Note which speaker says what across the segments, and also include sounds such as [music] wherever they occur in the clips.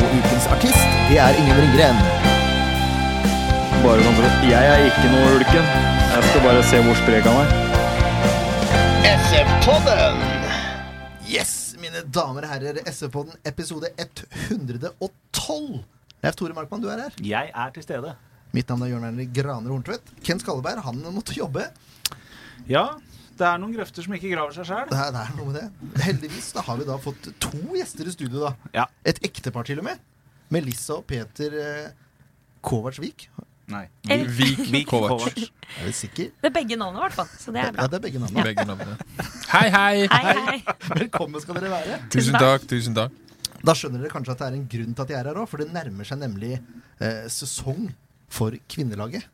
Speaker 1: Og ukens artist, det er Ingen Ringgren.
Speaker 2: Bare sånn for at Jeg er ikke noe ulken. Jeg skal bare se hvor sprek han er.
Speaker 1: SF-podden!
Speaker 3: Yes, mine damer og herrer, SF-podden episode 112. Leif Tore Markmann, du er her.
Speaker 2: Jeg er til stede.
Speaker 3: Mitt navn er Jørn Werner Graner Horntvedt. Ken Skalleberg, han måtte jobbe.
Speaker 2: Ja, det er noen grøfter som ikke graver seg sjøl.
Speaker 3: Det er, det er noe med det. Heldigvis da har vi da fått to gjester i studio. da
Speaker 2: Ja.
Speaker 3: Et ektepar til og med. Melissa og Peter eh, Kovacsvik.
Speaker 2: Nei. Vik, Vik Kovac.
Speaker 3: Er du sikker?
Speaker 4: Det er begge navnene, i hvert fall. Så det er
Speaker 3: Ja, det er begge navnene.
Speaker 5: Begge navnene. Hei, hei!
Speaker 4: Hei, hei.
Speaker 3: Velkommen skal dere være.
Speaker 5: Tusen takk, tusen takk.
Speaker 3: Da skjønner dere kanskje at det er en grunn til at jeg er her òg, for det nærmer seg nemlig eh, sesong for kvinnelaget.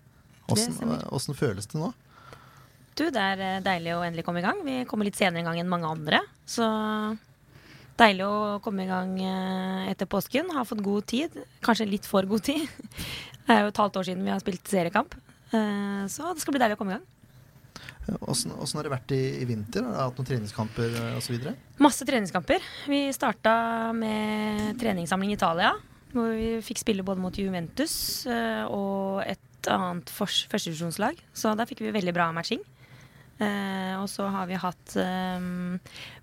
Speaker 3: Åssen føles det nå?
Speaker 4: Du, det er eh, deilig å endelig komme i gang. Vi kommer litt senere i gang enn mange andre. Så deilig å komme i gang eh, etter påsken. Har fått god tid. Kanskje litt for god tid. [laughs] Det er jo et halvt år siden vi har spilt seriekamp. Eh, Så det skal bli deilig å komme i gang.
Speaker 3: Åssen har det vært i, i vinter? Har dere hatt noen treningskamper osv.?
Speaker 4: Masse treningskamper. Vi starta med treningssamling i Italia. Hvor vi fikk spille både mot Juventus og et annet førstedivisjonslag. Så der fikk vi veldig bra matching. Eh, og så har vi hatt eh,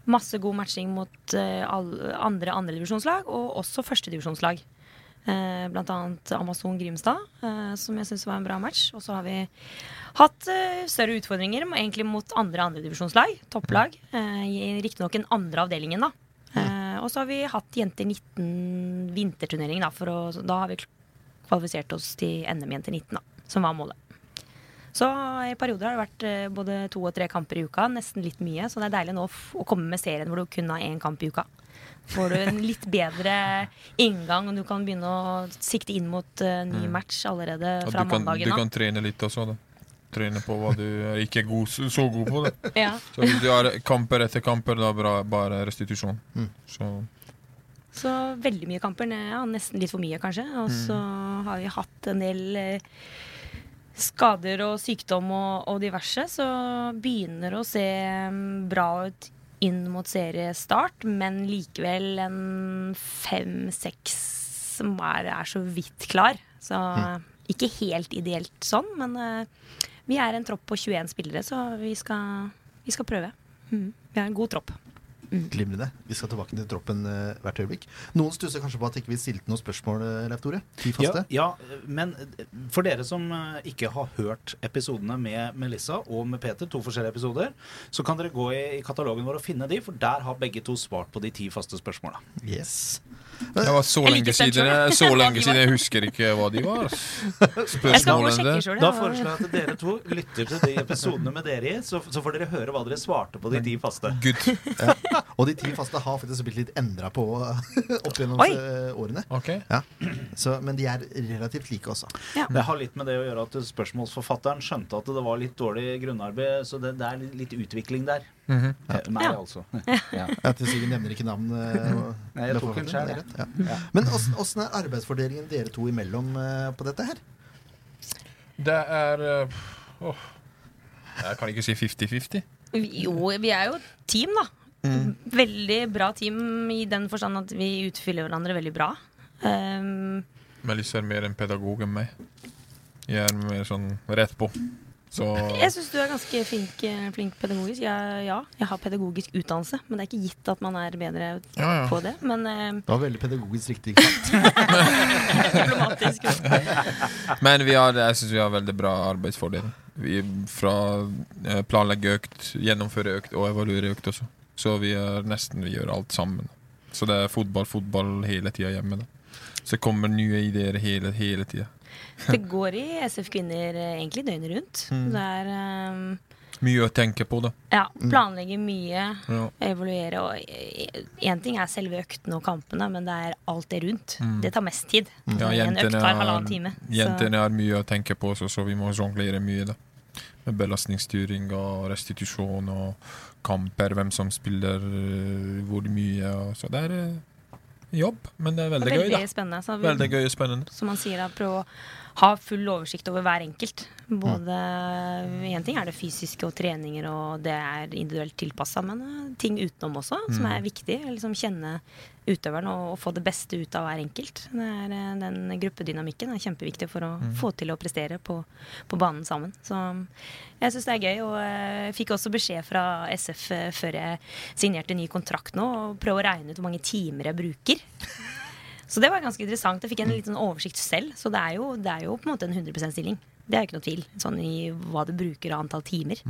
Speaker 4: masse god matching mot alle andre andredivisjonslag, og også førstedivisjonslag. Eh, blant annet Amazon Grimstad, eh, som jeg syns var en bra match. Og så har vi hatt større utfordringer egentlig mot andre andredivisjonslag, topplag. Eh, Riktignok den andre avdelingen, da. Eh, og så har vi hatt Jenter 19 vinterturnering, da. For å, da har vi kvalifisert oss til NM Jenter 19, da, som var målet. Så i perioder har det vært eh, både to og tre kamper i uka. Nesten litt mye. Så det er deilig nå å komme med serien hvor du kun har én kamp i uka. Får du en litt bedre inngang, og du kan begynne å sikte inn mot uh, ny match allerede fra
Speaker 5: mandagen av. du kan trene litt også, da. Trene på hva du er ikke er god, så god på. Det. [laughs]
Speaker 4: Ja.
Speaker 5: Så hvis du har kamper etter kamper, da bra, bare restitusjon.
Speaker 3: Mm.
Speaker 5: Så
Speaker 4: Så veldig mye kamper. Ja, nesten litt for mye, kanskje. Og så har vi hatt en del eh, skader og sykdom og, og diverse, så begynner det å se mm, bra ut inn mot seriestart, men likevel en fem-seks som er, er så vidt klar. Så ikke helt ideelt sånn, men uh, vi er en tropp på 21 spillere, så vi skal, vi skal prøve. Mm. Vi har en god tropp.
Speaker 3: Glimrende. Vi skal tilbake til troppen uh, hvert øyeblikk. Noen stusser kanskje på at ikke vi stilte noen spørsmål, eh, Leif Tore?
Speaker 2: Ja,
Speaker 3: faste?
Speaker 2: ja, men for dere som eh, ikke har hørt episodene med Melissa og med Peter, to forskjellige episoder, så kan dere gå i, i katalogen vår og finne de, for der har begge to svart på de ti faste spørsmåla.
Speaker 3: Yes.
Speaker 5: Det var så lenge siden. Så [laughs] lenge siden jeg husker ikke hva de var. Spørsmålene der.
Speaker 2: Da foreslår jeg at dere to lytter til de episodene med dere i, så, så får dere høre hva dere svarte på de ti faste.
Speaker 5: Good. [laughs]
Speaker 3: Og de ti faste har faktisk blitt litt endra på [laughs] opp gjennom
Speaker 4: Oi.
Speaker 3: årene. årene.
Speaker 5: Ja.
Speaker 3: Så, men de er relativt like også.
Speaker 2: Det har litt med det å gjøre at spørsmålsforfatteren skjønte at det var litt dårlig grunnarbeid, så det, det er litt, utvikling der.
Speaker 5: Mhm.
Speaker 2: Eh, Meg,
Speaker 4: Ja.
Speaker 2: altså. Ja.
Speaker 3: til vi nevner ikke navn. eh,
Speaker 2: Nei, jeg tok en
Speaker 3: forfatteren, Ja. Men åssen er arbeidsfordelingen dere to imellom eh, på dette her?
Speaker 5: Det er eh, åh. Jeg kan ikke si 50-50.
Speaker 4: Jo, vi er jo et team, da. Veldig bra team i den forstand at vi utfyller hverandre veldig bra. Um,
Speaker 5: Melissa er mer en pedagog enn meg. Jeg er mer sånn rett på. Så
Speaker 4: jeg syns du er ganske flink, eh, flink pedagogisk. Jeg, ja, jeg har pedagogisk utdannelse, men det er ikke gitt at man er bedre
Speaker 5: ja, ja.
Speaker 4: på det. Men uh,
Speaker 3: Det var veldig pedagogisk riktig.
Speaker 4: diplomatisk. [laughs] [laughs]
Speaker 5: Men vi har, jeg syns vi har veldig bra arbeidsfordel. Vi fra eh, planlegge økt, gjennomføre økt og evaluere økt også. Så vi er nesten vi gjør alt sammen. Så det er fotball, fotball hele tida hjemme. Da. Så det kommer nye ideer hele, hele tida. [laughs]
Speaker 4: Det går i SF Kvinner eh, egentlig døgnet rundt. Det er um,
Speaker 5: Mye å tenke på, da.
Speaker 4: Ja, planlegge mye,
Speaker 5: Ja.
Speaker 4: evaluere. Og én ting er selve øktene og kampene, men det er alt det rundt.
Speaker 5: Mm.
Speaker 4: Det tar mest tid.
Speaker 5: Ja,
Speaker 4: en økt tar halvannen time.
Speaker 5: Jentene har mye å tenke på, så, så vi må jonglere mye. da Med belastningsstyring og restitusjon og kamper, hvem som spiller øh, hvor mye. Så det er øh, jobb, men det er
Speaker 4: veldig,
Speaker 5: veldig,
Speaker 4: gøy.
Speaker 5: gøy.
Speaker 4: veldig spennende. Så vi,
Speaker 5: Veldig gøy og spennende.
Speaker 4: Som man sier, da, prøve å ha full oversikt over hver enkelt. Både Én ting er det fysiske og treninger, og det er individuelt tilpassa, men eh, ting utenom også, som er viktig. Liksom Kjenne utøveren og, og få det beste ut av hver enkelt. Det er, eh, den gruppedynamikken er kjempeviktig for å få til å prestere på, på banen sammen. Så jeg syns det er gøy, og eh, jeg fikk også beskjed fra SF eh, før jeg signerte ny kontrakt nå, prøve å regne ut hvor mange timer jeg bruker. Så det var ganske interessant. Jeg fikk en liten oversikt selv. Så det er jo, det er jo på en måte en 100% stilling. Det er jo ikke noe tvil sånn i hva du bruker av antall timer.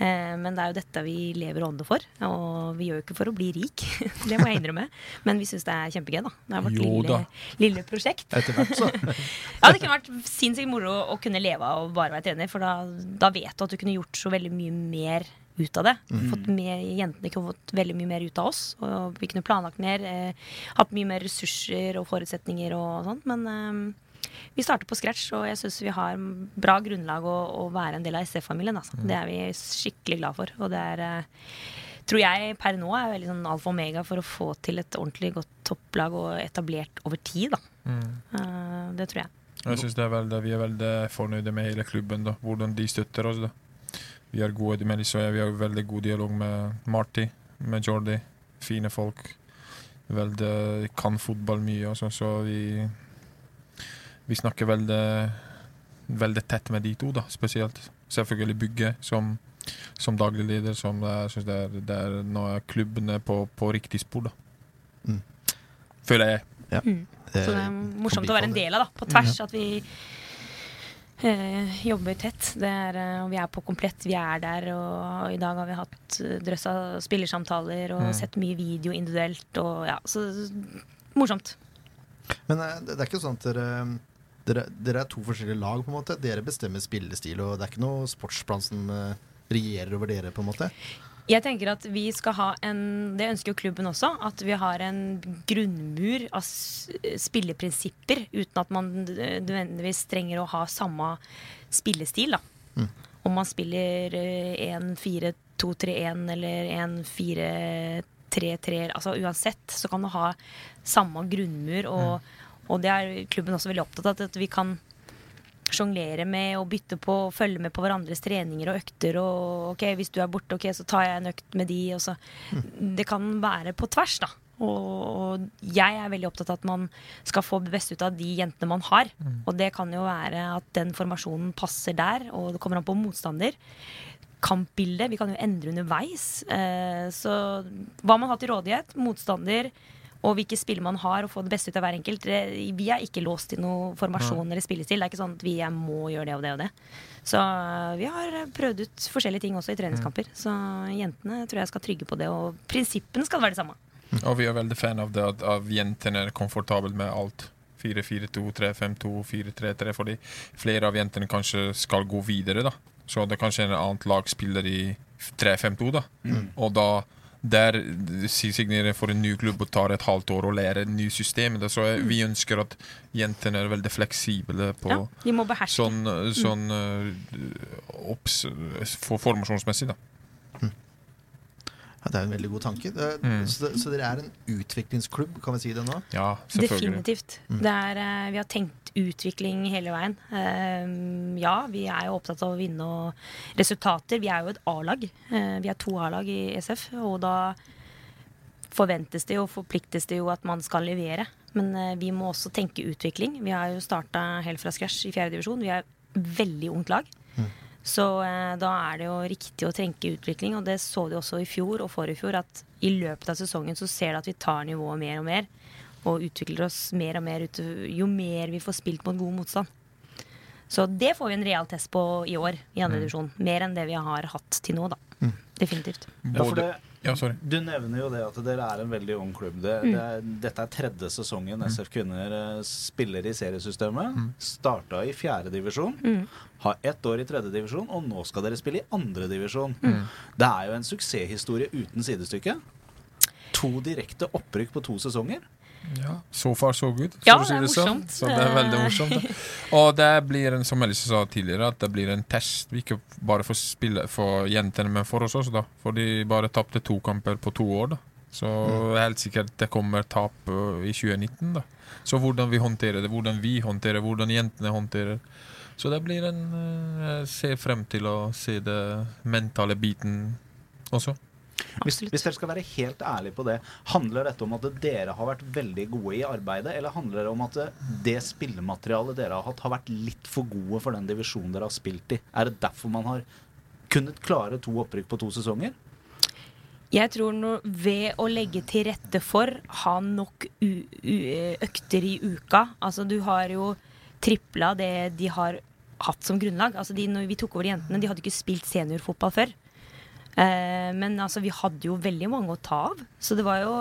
Speaker 4: Eh, men det er jo dette vi lever og ånder for. Og vi gjør jo ikke for å bli rik, [laughs] det må jeg innrømme. Men vi syns det er kjempegøy, da. Det er vårt lille, lille prosjekt.
Speaker 3: Etter hvert, så. [laughs]
Speaker 4: Ja, det kunne vært sinnssykt moro å kunne leve av å bare være trener, for da, da vet du at du kunne gjort så veldig mye mer ut av det. Fått med, jentene kunne fått veldig mye mer ut av oss. Og vi kunne planlagt mer. Eh, hatt mye mer ressurser og forutsetninger og sånt. Men eh, vi starter på scratch, og jeg syns vi har bra grunnlag å, å være en del av SF-familien. Altså. Det er vi skikkelig glad for. Og det er eh, tror jeg per nå er veldig sånn alfa og omega for å få til et ordentlig godt topplag og etablert over tid. Da. Eh, det tror jeg.
Speaker 5: Jeg synes det er veldig, Vi er veldig fornøyde med hele klubben, da hvordan de støtter oss. da Vi har gode og vi har veldig god dialog med Marty, med Jordi. Fine folk. Veldig, kan fotball mye, og sånn, så vi Vi snakker veldig veldig tett med de to, da, spesielt. Selvfølgelig Bygge som, som daglig leder. Som jeg synes det er, det er Nå er på, på riktig spor, da.
Speaker 3: Mm.
Speaker 5: Føler jeg.
Speaker 4: Så det er morsomt å være en del av, da. På tvers. At vi eh, jobber tett. Det er, eh, vi er på komplett. Vi er der. Og i dag har vi hatt eh, drøss av spillersamtaler og
Speaker 5: Mm.
Speaker 4: sett mye video individuelt. Og ja, så morsomt.
Speaker 3: Men eh, det er ikke sånn at dere, dere, dere er to forskjellige lag, på en måte. Dere bestemmer spillestil, og det er ikke noe sportsplan som regjerer over dere, på en måte.
Speaker 4: Jeg tenker at vi skal ha en Det ønsker jo klubben også. At vi har en grunnmur av spilleprinsipper uten at man nødvendigvis trenger å ha samme spillestil. da Om man spiller eh, 1-4-2-3-1 eller 1-4-3-3 Altså uansett så kan du ha samme grunnmur. Og, og det er klubben også veldig opptatt av. At vi kan sjonglere med og bytte på og følge med på hverandres treninger og økter. Og ok, hvis du er borte, ok, så tar jeg en økt med de. Og så. Det kan være på tvers, da. Og, og jeg er veldig opptatt av at man skal få det beste ut av de jentene man har. Og det kan jo være at den formasjonen passer der, og det kommer an på motstander. Kampbildet. Vi kan jo endre underveis. Eh, så hva man har til rådighet, motstander og hvilke spill man har, og få det beste ut av hver enkelt. Det- Vi er ikke låst til noen formasjon eller spillestil. Det er ikke sånn at vi må gjøre det og det og det. Så øh, vi har prøvd ut forskjellige ting også i treningskamper. Så jentene tror jeg skal trygge på det, og prinsippene skal være det samme.
Speaker 5: Og vi er veldig fan av det at av jentene er komfortable med alt. 4-4-2, 3-5-2, 4-3-3, fordi flere av jentene kanskje skal gå videre. da. Så det er kanskje en annet lag spiller i 3-5-2, da. Og da der signerer for en ny klubb og tar et halvt år å lære et nytt system. Så jeg- vi ønsker at jentene er veldig fleksible på
Speaker 4: Ja,
Speaker 5: sånn, sånn mm. for formasjonsmessig, da.
Speaker 3: Ja, det er en veldig god tanke. Det,
Speaker 5: Mm.
Speaker 3: så, så dere er en utviklingsklubb, kan vi si det nå?
Speaker 5: Ja.
Speaker 4: Definitivt. Det er, eh, vi har tenkt utvikling hele veien. Eh, ja, vi er jo opptatt av å vinne og resultater. Vi er jo et A-lag. Uh, vi er to A-lag i SF, og da forventes det jo, forpliktes det jo at man skal levere. Men uh, vi må også tenke utvikling. Vi har jo starta helt fra scratch i fjerde divisjon. Vi er et veldig ungt lag. Så eh, da er det jo riktig å tenke utvikling, og det så du også i fjor og forrige fjor, at i løpet av sesongen så ser du at vi tar nivået mer og mer, og utvikler oss mer og mer ut, jo mer vi får spilt mot god motstand. Så det får vi en real test på i år i andre divisjon. Mer enn det vi har hatt til nå, da. Definitivt.
Speaker 2: Ja, for det,
Speaker 5: Ja, sorry.
Speaker 2: Du nevner jo det at dere er en veldig ung klubb. Det, det er, dette er tredje sesongen SF Kvinner eh, spiller i seriesystemet. Starta i fjerde divisjon. Har ett år i tredje divisjon, og nå skal dere spille i andre divisjon. Det er jo en suksesshistorie uten sidestykke. To direkte opprykk på to sesonger.
Speaker 5: Ja, so far so good.
Speaker 4: Ja,
Speaker 5: å si
Speaker 4: det er
Speaker 5: sånn. Så det er veldig morsomt. Da. Og det blir en, som Elise sa tidligere, at det blir en test. Ikke bare for, spille, for jentene, men for oss også, da. For de bare tapte to kamper på to år, da. Så helt sikkert det kommer tap ø, i 2019, da. Så hvordan vi håndterer det, hvordan vi håndterer hvordan jentene håndterer. Så det blir en ø, Jeg ser frem til å se det mentale biten også.
Speaker 2: Hvis, hvis dere skal være helt ærlige på det, handler dette om at dere har vært veldig gode i arbeidet, eller handler det om at det spillematerialet dere har hatt, har vært litt for gode for den divisjonen dere har spilt i? Er det derfor man har kunnet klare to opprykk på to sesonger?
Speaker 4: Jeg tror no, ved å legge til rette for, ha nok økter i uka Altså, du har jo tripla det de har hatt som grunnlag. Altså, de, når vi tok over jentene, de hadde ikke spilt seniorfotball før. Eh, men altså, vi hadde jo veldig mange å ta av. Så det var jo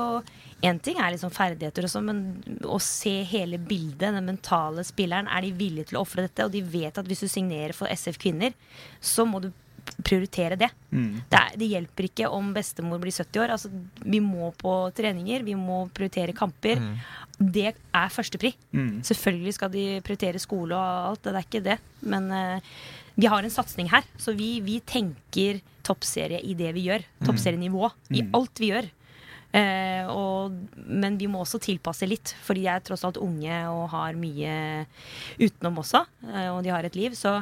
Speaker 4: Én ting er liksom ferdigheter og sånn, men å se hele bildet, den mentale spilleren, er de villige til å ofre dette? Og de vet at hvis du signerer for SF Kvinner, så må du prioritere det. Det, er, det hjelper ikke om bestemor blir 70 år. Altså, vi må på treninger, vi må prioritere kamper. Det er førstepri. Selvfølgelig skal de prioritere skole og alt, det er ikke det. Men eh, vi har en satsing her, så vi, vi tenker toppserie i det vi gjør. Toppserienivå i alt vi gjør. Eh, og, men vi må også tilpasse litt, fordi de er tross alt unge og har mye utenom også. Eh, og de har et liv. Så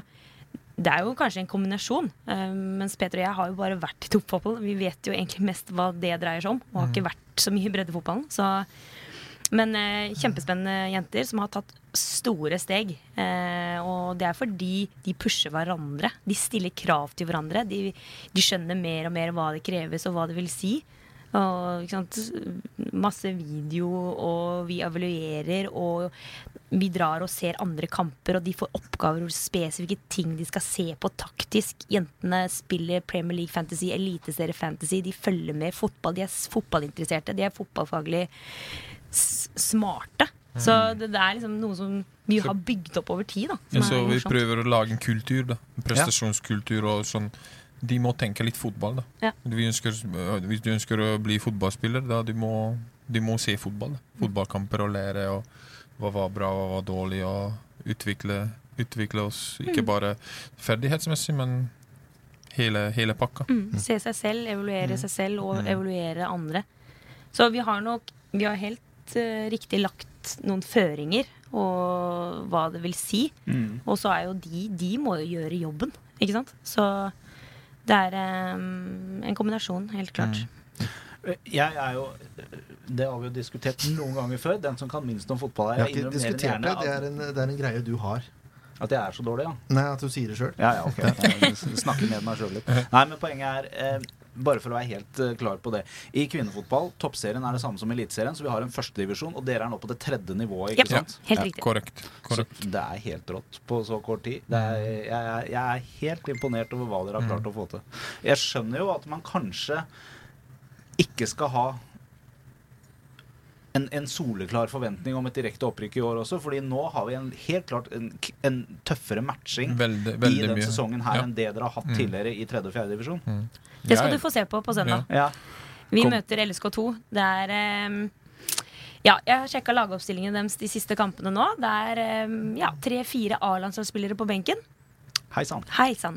Speaker 4: det er jo kanskje en kombinasjon. Eh, mens Peter og jeg har jo bare vært i toppfotball. Vi vet jo egentlig mest hva det dreier seg om, og har ikke vært så mye i breddefotballen. Så, men eh, kjempespennende jenter som har tatt store steg. Eh, og det er fordi de pusher hverandre. De stiller krav til hverandre. De, de skjønner mer og mer hva det kreves, og hva det vil si. Og? Masse video, og vi evaluerer, og vi drar og ser andre kamper, og de får oppgaver og spesifikke ting de skal se på taktisk. Jentene spiller Premier League Fantasy, Eliteserie Fantasy. De følger med fotball. De er fotballinteresserte. De er fotballfaglig smarte. Så det, det er liksom noe som vi har bygd opp over tid. da som
Speaker 5: Ja, så
Speaker 4: er
Speaker 5: vi
Speaker 4: morsomt.
Speaker 5: prøver å lage en kultur, da. En prestasjonskultur og sånn. De må tenke litt fotball, da.
Speaker 4: Ja.
Speaker 5: Vi ønsker, øh, hvis du ønsker å bli fotballspiller, da de må, de må se fotball. Da. Fotballkamper og lære og hva var bra og hva var dårlig, og utvikle, utvikle oss. Ikke bare ferdighetsmessig, men hele, hele pakka.
Speaker 4: Mm, se seg selv, evaluere seg selv og evaluere andre. Så vi har nok Vi har helt uh, riktig lagt noen føringer og hva det vil si. Og så er jo de De må jo gjøre jobben, ikke sant? Så det er um, en kombinasjon, helt klart.
Speaker 2: Jeg er jo Det har vi jo diskutert noen ganger før. Den som kan minst om fotball Jeg,
Speaker 3: Jeg har ikke
Speaker 2: enn
Speaker 3: diskutert det.
Speaker 2: gjerne
Speaker 3: Det er, en, det er en greie du har.
Speaker 2: at jeg er så dårlig, ja.
Speaker 3: Nei, at du sier det sjøl.
Speaker 2: Ja, ja, okay. [laughs] Jeg snakker med meg sjøl litt. Nei, men poenget er eh, bare for å være helt eh, klar på det. I kvinnefotball, toppserien er det samme som eliteserien, så vi har en førstedivisjon, og dere er nå på det tredje nivået, ikke
Speaker 4: yep.
Speaker 2: sant?
Speaker 4: helt
Speaker 2: Ja.
Speaker 4: riktig.
Speaker 5: Korrekt.
Speaker 2: Så
Speaker 5: korrekt.
Speaker 2: det er helt rått på så kort tid. Det er, jeg, er- jeg er helt imponert over hva dere har klart å få til. Jeg skjønner jo at man kanskje ikke skal ha en, en soleklar forventning om et direkte opprykk i år også, fordi nå har vi en, helt klart en, en tøffere matching
Speaker 5: Veldig,
Speaker 2: i
Speaker 5: veldig
Speaker 2: i
Speaker 5: denne
Speaker 2: sesongen her
Speaker 5: Ja.
Speaker 2: enn det dere har hatt tidligere i tredje og fjerde divisjon.
Speaker 4: Det skal du få se på på søndag.
Speaker 2: Ja.
Speaker 4: Vi
Speaker 5: Kom.
Speaker 4: møter LSK2. Det er um, Ja, jeg har sjekka lagoppstillingen deres de siste kampene nå. Det er um, ja, tre-fire A-landslagsspillere på benken.
Speaker 2: Hei sann.
Speaker 4: Hei sann.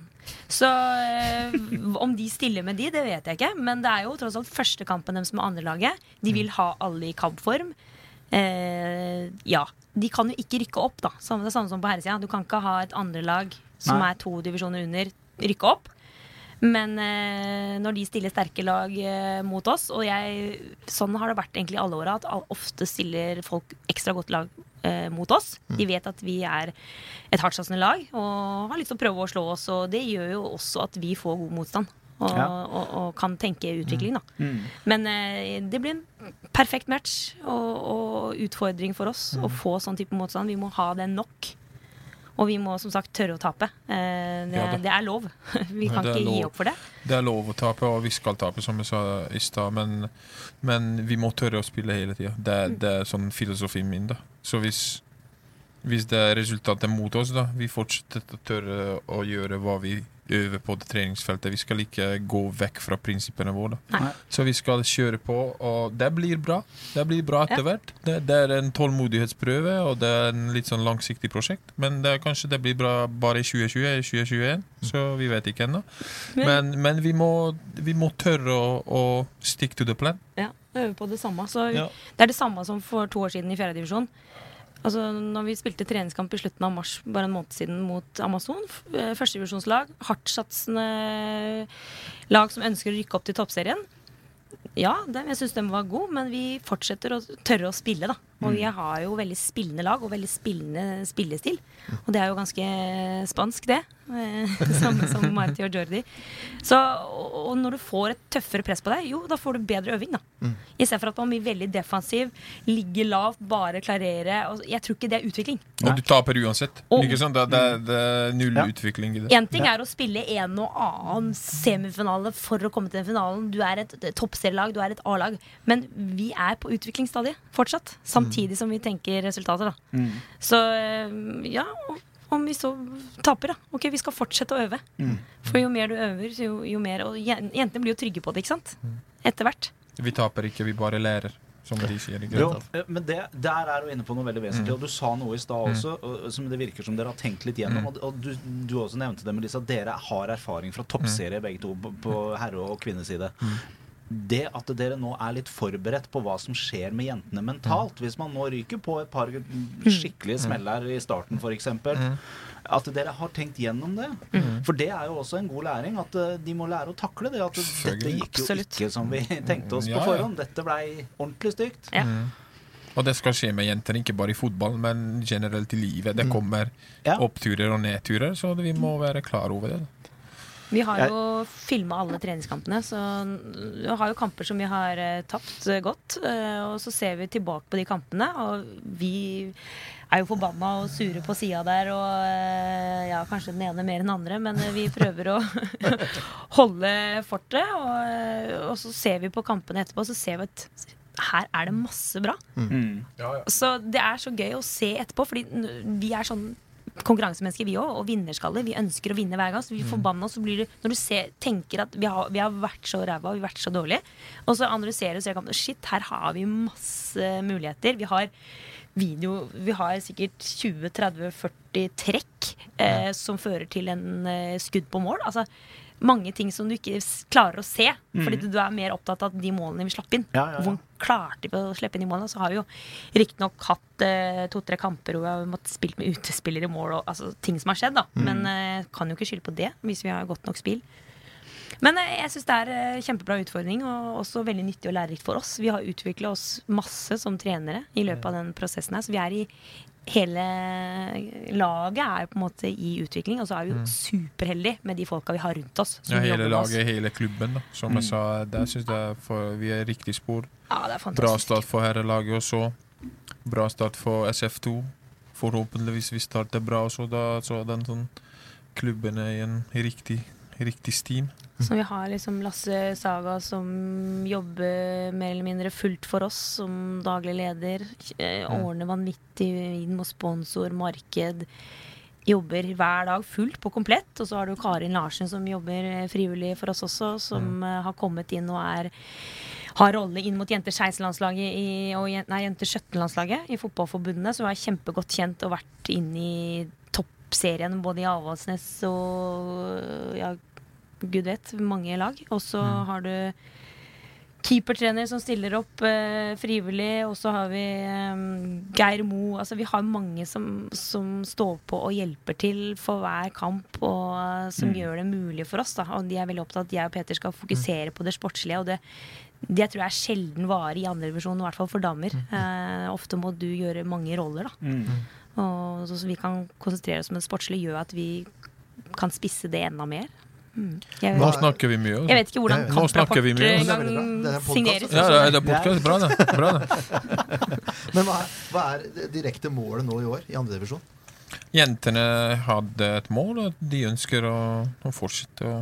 Speaker 4: Så øh, om de stiller med de, det vet jeg ikke. Men det er jo tross alt første kampen deres med andrelaget. De vil ha alle i kampform. Eh, ja. De kan jo ikke rykke opp, da. Samme, det er samme som på herresida. Du kan ikke ha et andrelag som
Speaker 2: Nei.
Speaker 4: er to divisjoner under, rykke opp. Men eh, når de stiller sterke lag eh, mot oss, og jeg, sånn har det vært egentlig alle åra, at ofte stiller folk ekstra godt lag eh, mot oss. De vet at vi er et hardtsatsende lag og har lyst til å prøve å slå oss, og det gjør jo også at vi får god motstand. Og,
Speaker 2: Ja.
Speaker 4: og, og kan tenke utvikling, da.
Speaker 2: Mm.
Speaker 4: Men eh, det blir en perfekt match og, og utfordring for oss å få sånn type motstand. Vi må ha det nok. Og vi må som sagt tørre å tape. Eh, det,
Speaker 5: Ja
Speaker 4: det er lov. [laughs] Vi kan ikke
Speaker 5: lov.
Speaker 4: gi opp for det.
Speaker 5: Det er lov å tape, og vi skal tape, som jeg sa i stad. Men, men vi må tørre å spille hele tida. Det, det er sånn filosofien min. da Så hvis, hvis det er resultatet mot oss, da vi fortsetter å tørre å gjøre hva vi øver på det treningsfeltet. Vi skal ikke gå vekk fra prinsippene våre.
Speaker 4: Nei.
Speaker 5: Så vi skal kjøre på, og det blir bra. Det blir bra etter hvert. Det, det er en tålmodighetsprøve, og det er en litt sånn langsiktig prosjekt. Men det, kanskje det blir bra bare i 2020 eller 2021, så vi vet ikke ennå. Men, men vi, må, vi må tørre å, å stick to the plan.
Speaker 4: Ja, øve på det samme. Så
Speaker 2: Ja.
Speaker 4: Det er det samme som for to år siden i fjerdedivisjon. divisjon. Altså, når vi spilte treningskamp i slutten av mars, bare en måned siden, mot Amazon, eh, førstedivisjonslag, hardtsatsende lag som ønsker å rykke opp til toppserien. Ja, dem, jeg syns de var gode, men vi fortsetter å tørre å spille, da. Og vi har jo veldig spillende lag og veldig spillende spillestil. Og det er jo ganske spansk, det. eh, [laughs] Samme som Marti og Jordi. Så, og, når du får et tøffere press på deg, jo, da får du bedre øving, da. I stedet for at man blir veldig defensiv, ligger lavt, bare klarere. Jeg tror ikke det er utvikling.
Speaker 5: Og du taper uansett.
Speaker 4: Og-
Speaker 5: Ikke sant? Det, det, det er null
Speaker 2: Ja.
Speaker 5: utvikling i det.
Speaker 4: Én ting er å spille en og annen semifinale for å komme til den finalen. Du er et, toppserielag, du er et A-lag. Men vi er på utviklingsstadiet fortsatt. Samtidig som vi tenker resultater, da. Så eh, ja, om vi så taper, da. Ok, vi skal fortsette å øve. For jo mer du øver, jo, jo mer Og jentene blir jo trygge på det, ikke sant? Etter hvert.
Speaker 5: Vi taper ikke, vi bare lærer, som de sier.
Speaker 2: Jo, men det, der er du inne på noe veldig vesentlig.
Speaker 5: Mm.
Speaker 2: Og du sa noe i stad også og, som det virker som dere har tenkt litt gjennom.
Speaker 5: Mm.
Speaker 2: Og, du, du også nevnte det, Melissa. Dere har erfaring fra toppserie begge to på, på herre- og kvinneside.
Speaker 5: Mm.
Speaker 2: Det at dere nå er litt forberedt på hva som skjer med jentene mentalt,
Speaker 5: Mm.
Speaker 2: hvis man nå ryker på et par skikkelige smeller i starten f.eks.
Speaker 5: Mm.
Speaker 2: At dere har tenkt gjennom det. For det er jo også en god læring. At eh, de må lære å takle det. At dette gikk jo ikke som vi tenkte oss på forhånd. Dette blei ordentlig stygt.
Speaker 4: Ja.
Speaker 5: Og det skal skje med jenter, ikke bare i fotball, men generelt i livet. Det kommer oppturer og nedturer, så vi må være klar over det.
Speaker 4: Vi har
Speaker 2: Jeg-
Speaker 4: jo filma alle treningskampene, så vi har jo kamper som vi har eh, tapt eh, godt. eh, og så ser vi tilbake på de kampene, og vi er jo forbanna og sure på sida der. Og ja, kanskje den ene mer enn den andre, men vi prøver å [laughs] holde fortet. Og, og så ser vi på kampene etterpå, så ser vi at her er det masse bra.
Speaker 2: Mm.
Speaker 4: Så det er så gøy å se etterpå, fordi vi er sånn konkurransemennesker, vi òg, og vinnerskaller. Vi ønsker å vinne hver gang. Så vi forbanner oss. Så blir det, når du ser, tenker at vi har, vi har vært så ræva, vi har vært så dårlige, og så analyserer du og ser kampen, Shit, her har vi masse muligheter. Vi har video Vi har sikkert 20-30-40 trekk eh, som fører til en eh, skudd på mål. Altså mange ting som du ikke klarer å se, fordi du er mer opptatt av de målene vi slapp inn.
Speaker 2: Ja, ja, ja.
Speaker 4: Klarte vi å slippe inn i målene? Så har vi jo riktignok hatt eh, to-tre kamper hvor vi har måttet spilt med utespillere i mål, og altså, ting som har skjedd, da. Men eh, kan jo ikke skylde på det hvis vi har godt nok spill. Men eh, jeg syns det er eh, kjempebra utfordring, og også veldig nyttig og lærerikt for oss. Vi har utvikla oss masse som trenere i løpet av den prosessen her, så vi er i Hele laget er jo på en måte i utvikling, og så er vi jo superheldige med de folka vi har rundt oss. som
Speaker 5: Ja, hele laget, hele klubben. da Som jeg sa, der syns jeg for, vi er riktig spor.
Speaker 4: Ja, det er
Speaker 5: Bra start for herrelaget også. Bra start for SF2. Forhåpentligvis vi starter bra også, da så den sånn klubben er i en riktig, riktig steam.
Speaker 4: Så vi har liksom Lasse Saga som jobber mer eller mindre fullt for oss som daglig leder. Eh, Ordner vanvittig inn mot sponsor, marked. Jobber hver dag fullt på komplett. Og så har du Karin Larsen som jobber eh, frivillig for oss også, som mm. har kommet inn og er har rolle inn mot jenter 16-landslaget i- og nei, jenter 17-landslaget i Fotballforbundet. Så hun er kjempegodt kjent og vært inn i toppserien både i Avaldsnes og ja, gud vet, mange lag. Og så har du keepertrener som stiller opp eh, frivillig, og så har vi eh, Geir Mo. Altså vi har mange som, som står på og hjelper til for hver kamp, og som som gjør det mulig for oss. Da. Og de er veldig opptatt av at jeg og Peter skal fokusere på det sportslige. Og det, det tror jeg er sjelden varer i andredivisjon, i hvert fall for damer. Eh, ofte må du gjøre mange roller, da.
Speaker 2: Mm.
Speaker 4: Og så, så vi kan konsentrere oss om det sportslige, gjør at vi kan spisse det enda mer. Mm.
Speaker 5: Nå snakker vi mye.
Speaker 4: jeg
Speaker 5: altså.
Speaker 4: vet ikke hvordan kamprapport
Speaker 3: er
Speaker 4: engang
Speaker 3: er
Speaker 4: signeres.
Speaker 5: Ja, det er, podcast. Bra, det. Bra, det. [laughs]
Speaker 3: Men hva er, hva er direkte målet nå i år i andredivisjon?
Speaker 5: Jentene hadde et mål, og de ønsker å, å fortsette å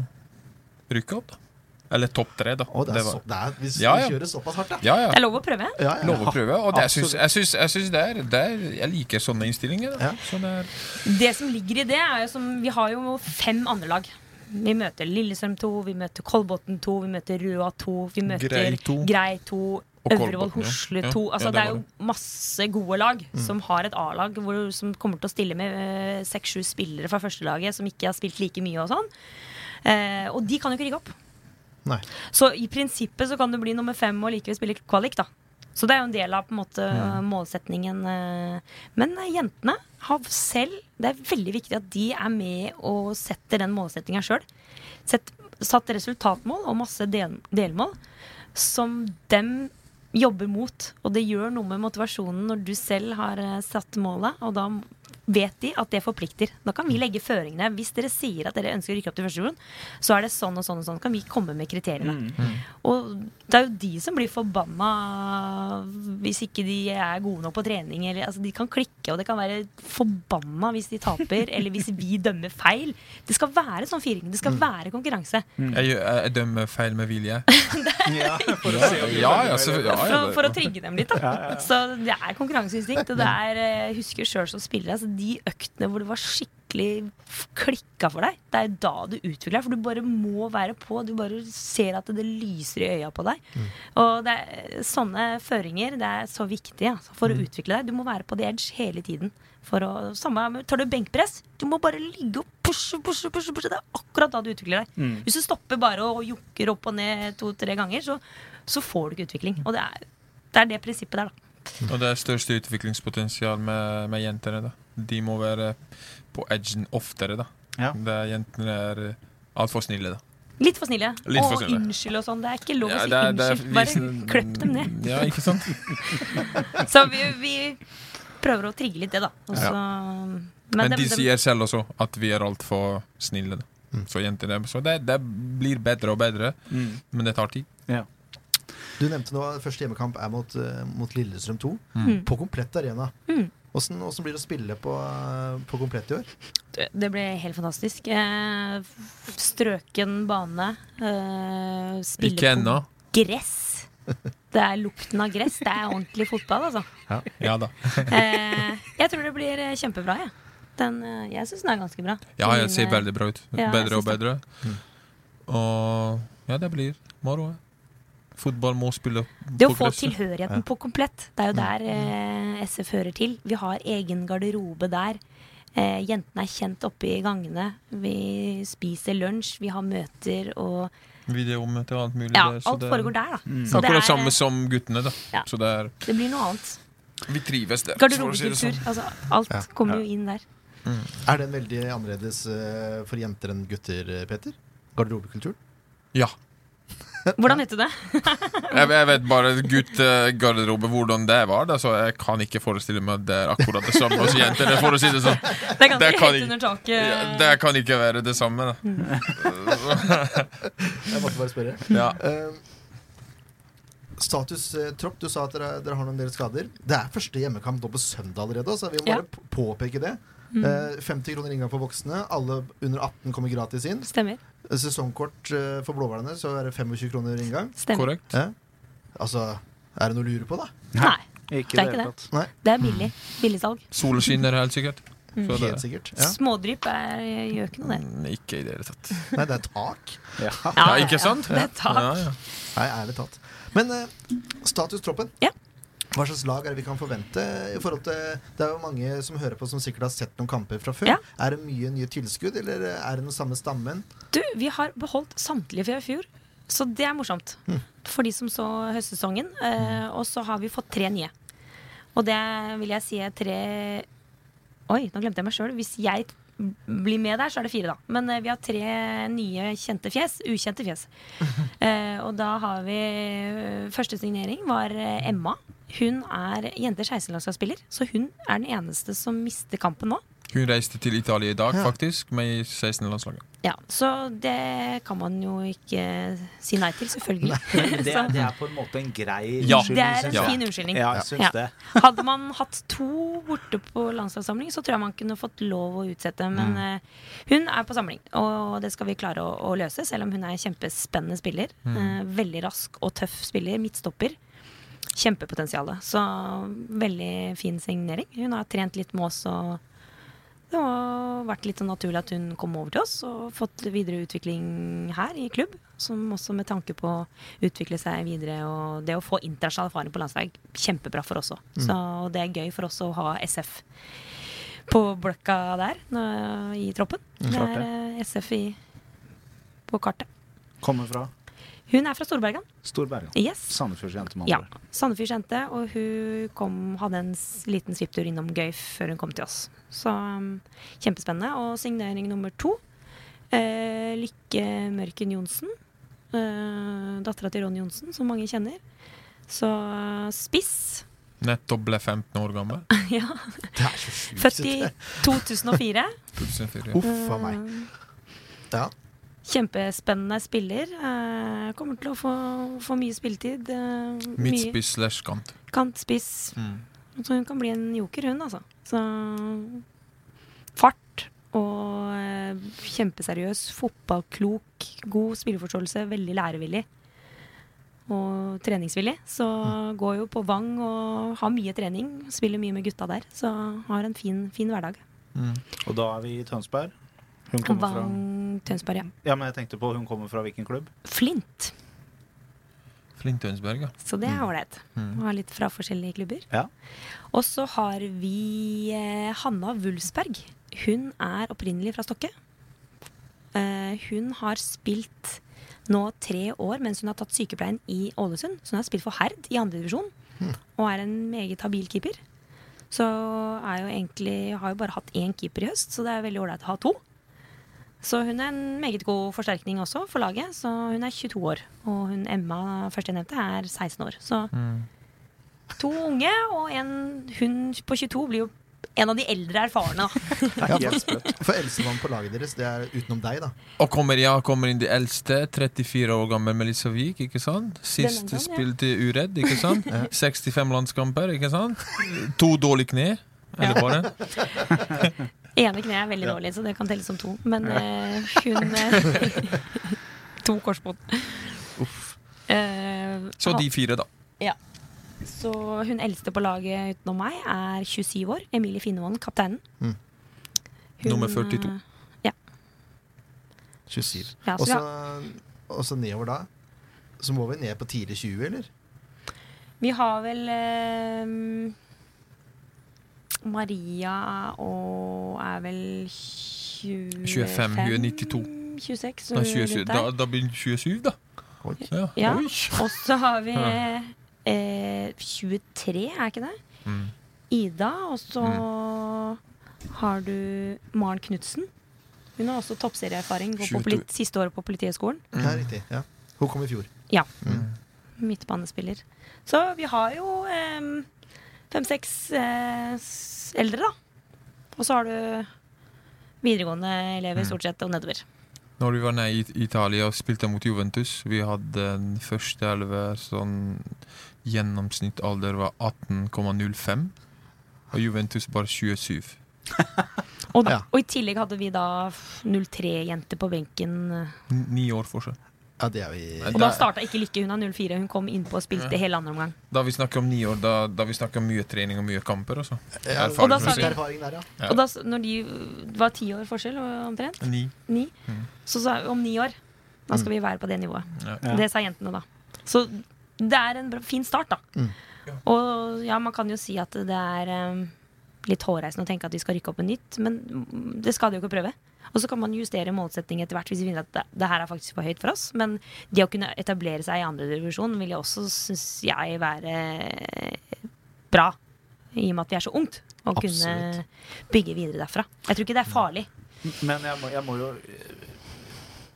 Speaker 5: rykke opp, da. Eller topp tre, da.
Speaker 3: Oh, det
Speaker 5: Det
Speaker 3: er så, det er, hvis
Speaker 5: Ja,
Speaker 3: vi kjører såpass hardt, da.
Speaker 5: Ja, ja.
Speaker 4: Det er lov å prøve.
Speaker 3: ja, ja.
Speaker 5: Lov å prøve. Og det, jeg syns, jeg syns, jeg syns det, er, det er Jeg liker sånne innstillinger. Da.
Speaker 3: Ja.
Speaker 5: Så det er,
Speaker 4: Det som ligger i det, er jo som Vi har jo fem andre lag. Vi møter Lillestrøm 2, vi møter Kolbotn 2, vi møter Røa 2, vi møter
Speaker 5: Grei 2.
Speaker 4: Grei 2, Øvrevoll. Hosle
Speaker 5: Ja,
Speaker 4: 2. Altså,
Speaker 5: ja,
Speaker 4: det
Speaker 5: det
Speaker 4: er jo masse gode lag som har et A-lag som kommer til å stille med seks-sju spillere fra førstelaget som ikke har spilt like mye og sånn. Uh, og de kan jo ikke rykke opp.
Speaker 3: Nei.
Speaker 4: Så i prinsippet så kan du bli nummer fem og likevel spille kvalik, da. Så det er jo en del av på en måte målsetningen. eh. Men eh, jentene har selv Det er veldig viktig at de er med og setter den målsettinga sjøl. Satt resultatmål og masse del, delmål som dem jobber mot. Og det gjør noe med motivasjonen når du selv har eh, satt målet, og da vet de at det forplikter. Da kan vi legge føringene. Hvis dere sier at dere ønsker å rykke opp til første divisjon, så er det sånn og sånn og sånn. Kan vi komme med kriteriene. Og det er jo de som blir forbanna hvis ikke de er gode nok på trening. Eller, altså, de kan klikke, og det kan være forbanna hvis de taper, [laughs] eller hvis vi dømmer feil. Det skal være sånn firing. Det skal være konkurranse.
Speaker 5: jeg, jeg dømmer feil med vilje. [laughs]
Speaker 2: Ja, for å se om
Speaker 5: Ja, ja, så, ja,
Speaker 4: For,
Speaker 5: ja,
Speaker 4: å- for å trigge dem litt. Da. Så det er konkurranseinstinkt. Og det er, eh, jeg husker sjøl som spiller, altså, de øktene hvor det var skikkelig klikka for deg, det er da du utvikler deg. For du bare må være på. Du bare ser at det lyser i øya på deg. Og det er, sånne føringer det er så viktig altså, for å utvikle deg. Du må være på the edge hele tiden. For å, samme, tar du benkpress, du må bare ligge og pushe, pushe, pushe. pushe. Det er akkurat da du utvikler deg. Hvis du stopper bare og jokker opp og ned to-tre ganger, så, så får du ikke utvikling. Og det er det, er det prinsippet der, da.
Speaker 5: Og det er største utviklingspotensial med, med jentene. da De må være på edgen oftere. da
Speaker 2: Ja.
Speaker 5: Der jentene er altfor snille. da
Speaker 4: Litt for snille.
Speaker 5: Litt for
Speaker 4: og
Speaker 5: Å,
Speaker 4: unnskyld og sånn. Det er ikke lov
Speaker 5: Ja,
Speaker 4: å si
Speaker 5: det er- det er
Speaker 4: unnskyld. Bare
Speaker 5: visen-
Speaker 4: kløpp dem ned.
Speaker 5: Ja, ikke sant? [laughs]
Speaker 4: Så vi, vi prøver å trigge litt det, da. Også, ja. men
Speaker 5: Men de,
Speaker 4: de
Speaker 5: sier selv også at vi er altfor snille. da Så jentene Så det, det blir bedre og bedre,
Speaker 2: Mm.
Speaker 5: men det tar tid.
Speaker 2: Ja.
Speaker 3: Du nevnte nå at første hjemmekamp er mot, eh, mot Lillestrøm 2.
Speaker 4: Mm.
Speaker 3: På komplett arena.
Speaker 4: Mm.
Speaker 3: Åssen åssen blir det å spille på, eh, på komplett i år?
Speaker 4: Det- Det ble helt fantastisk. Eh, strøken bane. Eh, spille
Speaker 5: Ikke ennå.
Speaker 4: på gress. Det er lukten av gress. Det er ordentlig fotball, altså.
Speaker 5: Ja da.
Speaker 4: Eh, jeg tror det blir kjempebra, jeg. Den, eh, jeg syns den er ganske bra.
Speaker 5: Ja, jeg ser veldig bra ut.
Speaker 4: ja,
Speaker 5: bedre og
Speaker 4: bedre. det.
Speaker 5: bedre. Og ja, det blir moro. Ja. Fotball må spille
Speaker 4: Det å få
Speaker 5: gresset.
Speaker 4: tilhørigheten på komplett, det er jo der eh, SF hører til. Vi har egen garderobe der. Eh, jentene er kjent oppe i gangene. Vi spiser lunsj, vi har møter og
Speaker 5: Videomøter og alt mulig.
Speaker 4: Ja,
Speaker 5: der, så
Speaker 4: alt
Speaker 5: det er
Speaker 4: foregår der, da. Så det er,
Speaker 5: samme som guttene, da.
Speaker 4: Ja.
Speaker 5: Så det er
Speaker 4: det blir noe annet.
Speaker 5: Vi trives der.
Speaker 4: Garderobekultur.
Speaker 5: sånn.
Speaker 4: Altså, alt
Speaker 3: Ja.
Speaker 4: kommer jo inn der.
Speaker 3: Er den veldig annerledes eh, for jenter enn gutter, eh, Peter? Garderobekulturen?
Speaker 5: Ja.
Speaker 4: Hvordan vet du det? [laughs]
Speaker 5: Jeg, jeg vet bare guttegarderobe, hvordan det var. Da, så jeg kan ikke forestille meg at det er akkurat det samme hos jenter. For å si det sånn.
Speaker 4: Det er
Speaker 5: Det kan ikke-
Speaker 4: under taket.
Speaker 5: Ja, det kan ikke være det samme. Da.
Speaker 3: Jeg måtte bare spørre.
Speaker 5: Ja.
Speaker 3: Eh, status eh, tropp, du sa at dere, dere har noen del skader. Det er første hjemmekamp nå på søndag allerede, så vi må
Speaker 4: Ja.
Speaker 3: bare påpeke det.
Speaker 4: Mm.
Speaker 3: Eh, 50 kroner inngang for voksne. Alle under 18 kommer gratis inn.
Speaker 4: Stemmer.
Speaker 3: Sesongkort eh, for blåhvalene, så er det 25 kroner inngang.
Speaker 4: Stemmer.
Speaker 5: Korrekt.
Speaker 3: Ja. Altså, er det noe å lure på, da?
Speaker 4: Nei,
Speaker 2: Ikke
Speaker 4: Det er ikke
Speaker 2: hele
Speaker 4: det.
Speaker 2: Nei.
Speaker 4: det er billig. Billigsalg.
Speaker 5: Solen skinner helt sikkert.
Speaker 4: Mm.
Speaker 5: Så det,
Speaker 3: Helt sikkert. Ja.
Speaker 4: Smådrypp er, gjør ikke noe, det.
Speaker 5: Mm, ikke i det hele tatt.
Speaker 3: Nei, det er tak. [laughs]
Speaker 2: Ja.
Speaker 5: Ja, ikke sant?
Speaker 4: Det er tak.
Speaker 5: Ja, ja.
Speaker 3: Nei, ærlig talt. Men eh, status troppen.
Speaker 4: Ja.
Speaker 3: Hva slags lag er det vi kan forvente? i forhold til Det er jo mange som hører på som sikkert har sett noen kamper fra før.
Speaker 4: Ja.
Speaker 3: Er det mye nye tilskudd, eller er det den samme stammen?
Speaker 4: Du, vi har beholdt samtlige fra i fjor. Så det er morsomt for de som så høstsesongen. Eh, og så har vi fått tre nye. Og det vil jeg si er tre Oi, nå glemte jeg meg sjøl. Hvis jeg blir med der, så er det fire, da. Men eh, vi har tre nye kjente fjes. Ukjente fjes. [laughs] Eh, og da har vi Første signering var eh, Emma. Hun er jenter 16-landslagsspiller, så hun er den eneste som mister kampen nå.
Speaker 5: Hun reiste til Italia i dag,
Speaker 3: Ja.
Speaker 5: faktisk, med 16-landslaget.
Speaker 4: Ja, Så det kan man jo ikke si nei til, selvfølgelig. [laughs]
Speaker 2: Det, det er på en måte en grei
Speaker 5: Ja.
Speaker 4: det er en fin unnskyldning.
Speaker 2: Ja, jeg
Speaker 4: Ja.
Speaker 2: det.
Speaker 4: Hadde man hatt to borte på landslagssamling, så tror jeg man kunne fått lov å utsette. Men mm. hun er på samling, og det skal vi klare å, å løse, selv om hun er en kjempespennende spiller. Mm. veldig rask og tøff spiller. Midtstopper. Kjempepotensial. Så veldig fin signering. Hun har trent litt med oss, og det har vært litt sånn naturlig at hun kom over til oss og fått videre utvikling her i klubb. Som også med tanke på å utvikle seg videre og det å få internasjonal erfaring på landslag, kjempebra for oss òg. Så det er gøy for oss å ha SF på blokka der nå, i troppen. Det er eh, SF i, på kartet.
Speaker 2: Kommer fra
Speaker 4: Hun er fra Storbergen.
Speaker 2: Storbergen.
Speaker 4: Yes.
Speaker 2: Sandefjordsjente, med
Speaker 4: Ja.
Speaker 2: andre ord.
Speaker 4: Sandefjords jente, og hun kom, hadde en liten svipptur innom Gøyf før hun kom til oss. Så um, kjempespennende. Og signering nummer to. Eh, Lykke Mørken Johnsen. Eh, Dattera til Ronny Johnsen, som mange kjenner. Så uh, spiss.
Speaker 5: Nettopp ble 15 år gammel. [laughs]
Speaker 4: ja.
Speaker 3: Det er så sjukt.
Speaker 4: Født i [laughs] 2004.
Speaker 5: 2004.
Speaker 3: Uff a meg.
Speaker 4: Eh,
Speaker 3: Ja.
Speaker 4: Kjempespennende spiller. Eh, kommer til å få, få mye spilletid. Eh,
Speaker 5: Midtspiss slash kant.
Speaker 4: kantspiss.
Speaker 5: Mm.
Speaker 4: Så hun kan bli en joker, hun, altså. Så fart og eh, kjempeseriøs. Fotballklok. God spilleforståelse. Veldig lærevillig. Og treningsvillig. Så går jo på Vang og har mye trening. Spiller mye med gutta der. Så har en fin, fin hverdag.
Speaker 5: Mm.
Speaker 2: Og da er vi i Tønsberg. Hun kommer fra
Speaker 4: Vang Tønsberg, ja.
Speaker 2: Ja, men jeg tenkte på hun kommer fra hvilken klubb?
Speaker 4: Flint.
Speaker 5: Flint Tønsberg, ja.
Speaker 4: Så det er ålreit.
Speaker 5: Mm.
Speaker 4: Har litt fra forskjellige klubber.
Speaker 2: Ja.
Speaker 4: Og så har vi eh, Hanna Wulfsberg. Hun er opprinnelig fra Stokke. Eh, hun har spilt nå tre år mens hun har tatt sykepleien i Ålesund. Så hun har spilt for Herd i andredivisjon og er en meget habil keeper. Så er jo egentlig har jo bare hatt én keeper i høst, så det er veldig ålreit å ha to. Så hun er en meget god forsterkning også for laget. Så hun er 22 år. Og hun Emma, første jeg nevnte, er 16 år. Så to unge, og en hun på 22 blir jo en av de eldre erfarne. [laughs]
Speaker 3: Ja, for, for eldstemann på laget deres, det er utenom deg, da.
Speaker 5: Og kommer, ja, kommer inn de eldste. 34 år gammel Melissa Wiik, ikke sant? Sist
Speaker 4: gang, ja.
Speaker 5: spilte uredd, ikke sant? 65 landskamper, ikke sant? To dårlige kne. Eller bare?
Speaker 4: Ene kneet er veldig dårlig, så det kan telles som to. Men eh, hun eh, [laughs] To korsbånd. Eh,
Speaker 5: Så de fire, da. Ja.
Speaker 4: så hun eldste på laget utenom meg er 27 år. Emilie Finnevolden, kapteinen.
Speaker 3: Mm.
Speaker 4: Hun,
Speaker 5: Nummer 42.
Speaker 4: Ja.
Speaker 3: 27.
Speaker 4: Ja, så
Speaker 3: Og så
Speaker 4: har,
Speaker 3: og så nedover da. Så må vi ned på tidlig 20, eller?
Speaker 4: vi har vel eh, Maria og er vel 25
Speaker 5: 25, hun er 92.
Speaker 4: 26.
Speaker 5: Da, 27, da, da blir hun 27, da.
Speaker 3: Oi.
Speaker 5: Ja.
Speaker 4: Ja. Og så har vi [laughs]
Speaker 5: Ja.
Speaker 4: eh, 23, er ikke det?
Speaker 5: Mm.
Speaker 4: Ida. Og så har du Maren Knutsen. Hun har også toppserieerfaring på polit siste året på Politihøgskolen.
Speaker 3: Ja, riktig. Ja. Hun kom i fjor.
Speaker 4: Ja.
Speaker 3: Mm.
Speaker 4: Midtbanespiller. Så vi har jo eh, fem-seks eh, eldre, da. Og så har du videregående elever stort sett og nedover.
Speaker 5: Når vi var nede i Italia og spilte mot Juventus, vi hadde den første elver sånn Gjennomsnittsalder var 18,05. Og Juventus bare 27. [laughs]
Speaker 4: Og, og i tillegg hadde vi da 03-jenter på benken.
Speaker 5: N- Ni år forskjell.
Speaker 3: Ja, det er vi
Speaker 4: Og da starta ikke Lykke, hun har 04. Hun kom innpå og spilte
Speaker 5: Ja.
Speaker 4: hele andre omgang.
Speaker 5: Da vi snakker om ni år, da, da vi snakker om mye trening og mye kamper. Også.
Speaker 3: ja,
Speaker 4: Og da vi-
Speaker 3: der, ja.
Speaker 5: Ja.
Speaker 4: Og da, når de det var ti år forskjell, omtrent,
Speaker 5: Ni.
Speaker 4: ni,
Speaker 5: Mm.
Speaker 4: så sa vi om ni år da skal vi være på det nivået.
Speaker 5: Ja.
Speaker 2: Ja.
Speaker 4: Det sa jentene da. Så det er en bra, fin start, da.
Speaker 3: Mm.
Speaker 4: Og ja, man kan jo si at det er um, litt hårreisende å tenke at vi skal rykke opp en nytt, men mm, det skal de jo ikke prøve. Og så kan man justere målsetting etter hvert hvis vi finner at det, det her er faktisk for høyt for oss. Men det å kunne etablere seg i andre divisjon vil jo også, syns jeg, være bra. I og med at vi er så ungt. Å kunne bygge videre derfra. Jeg tror ikke det er farlig.
Speaker 2: Men jeg må, jeg må jo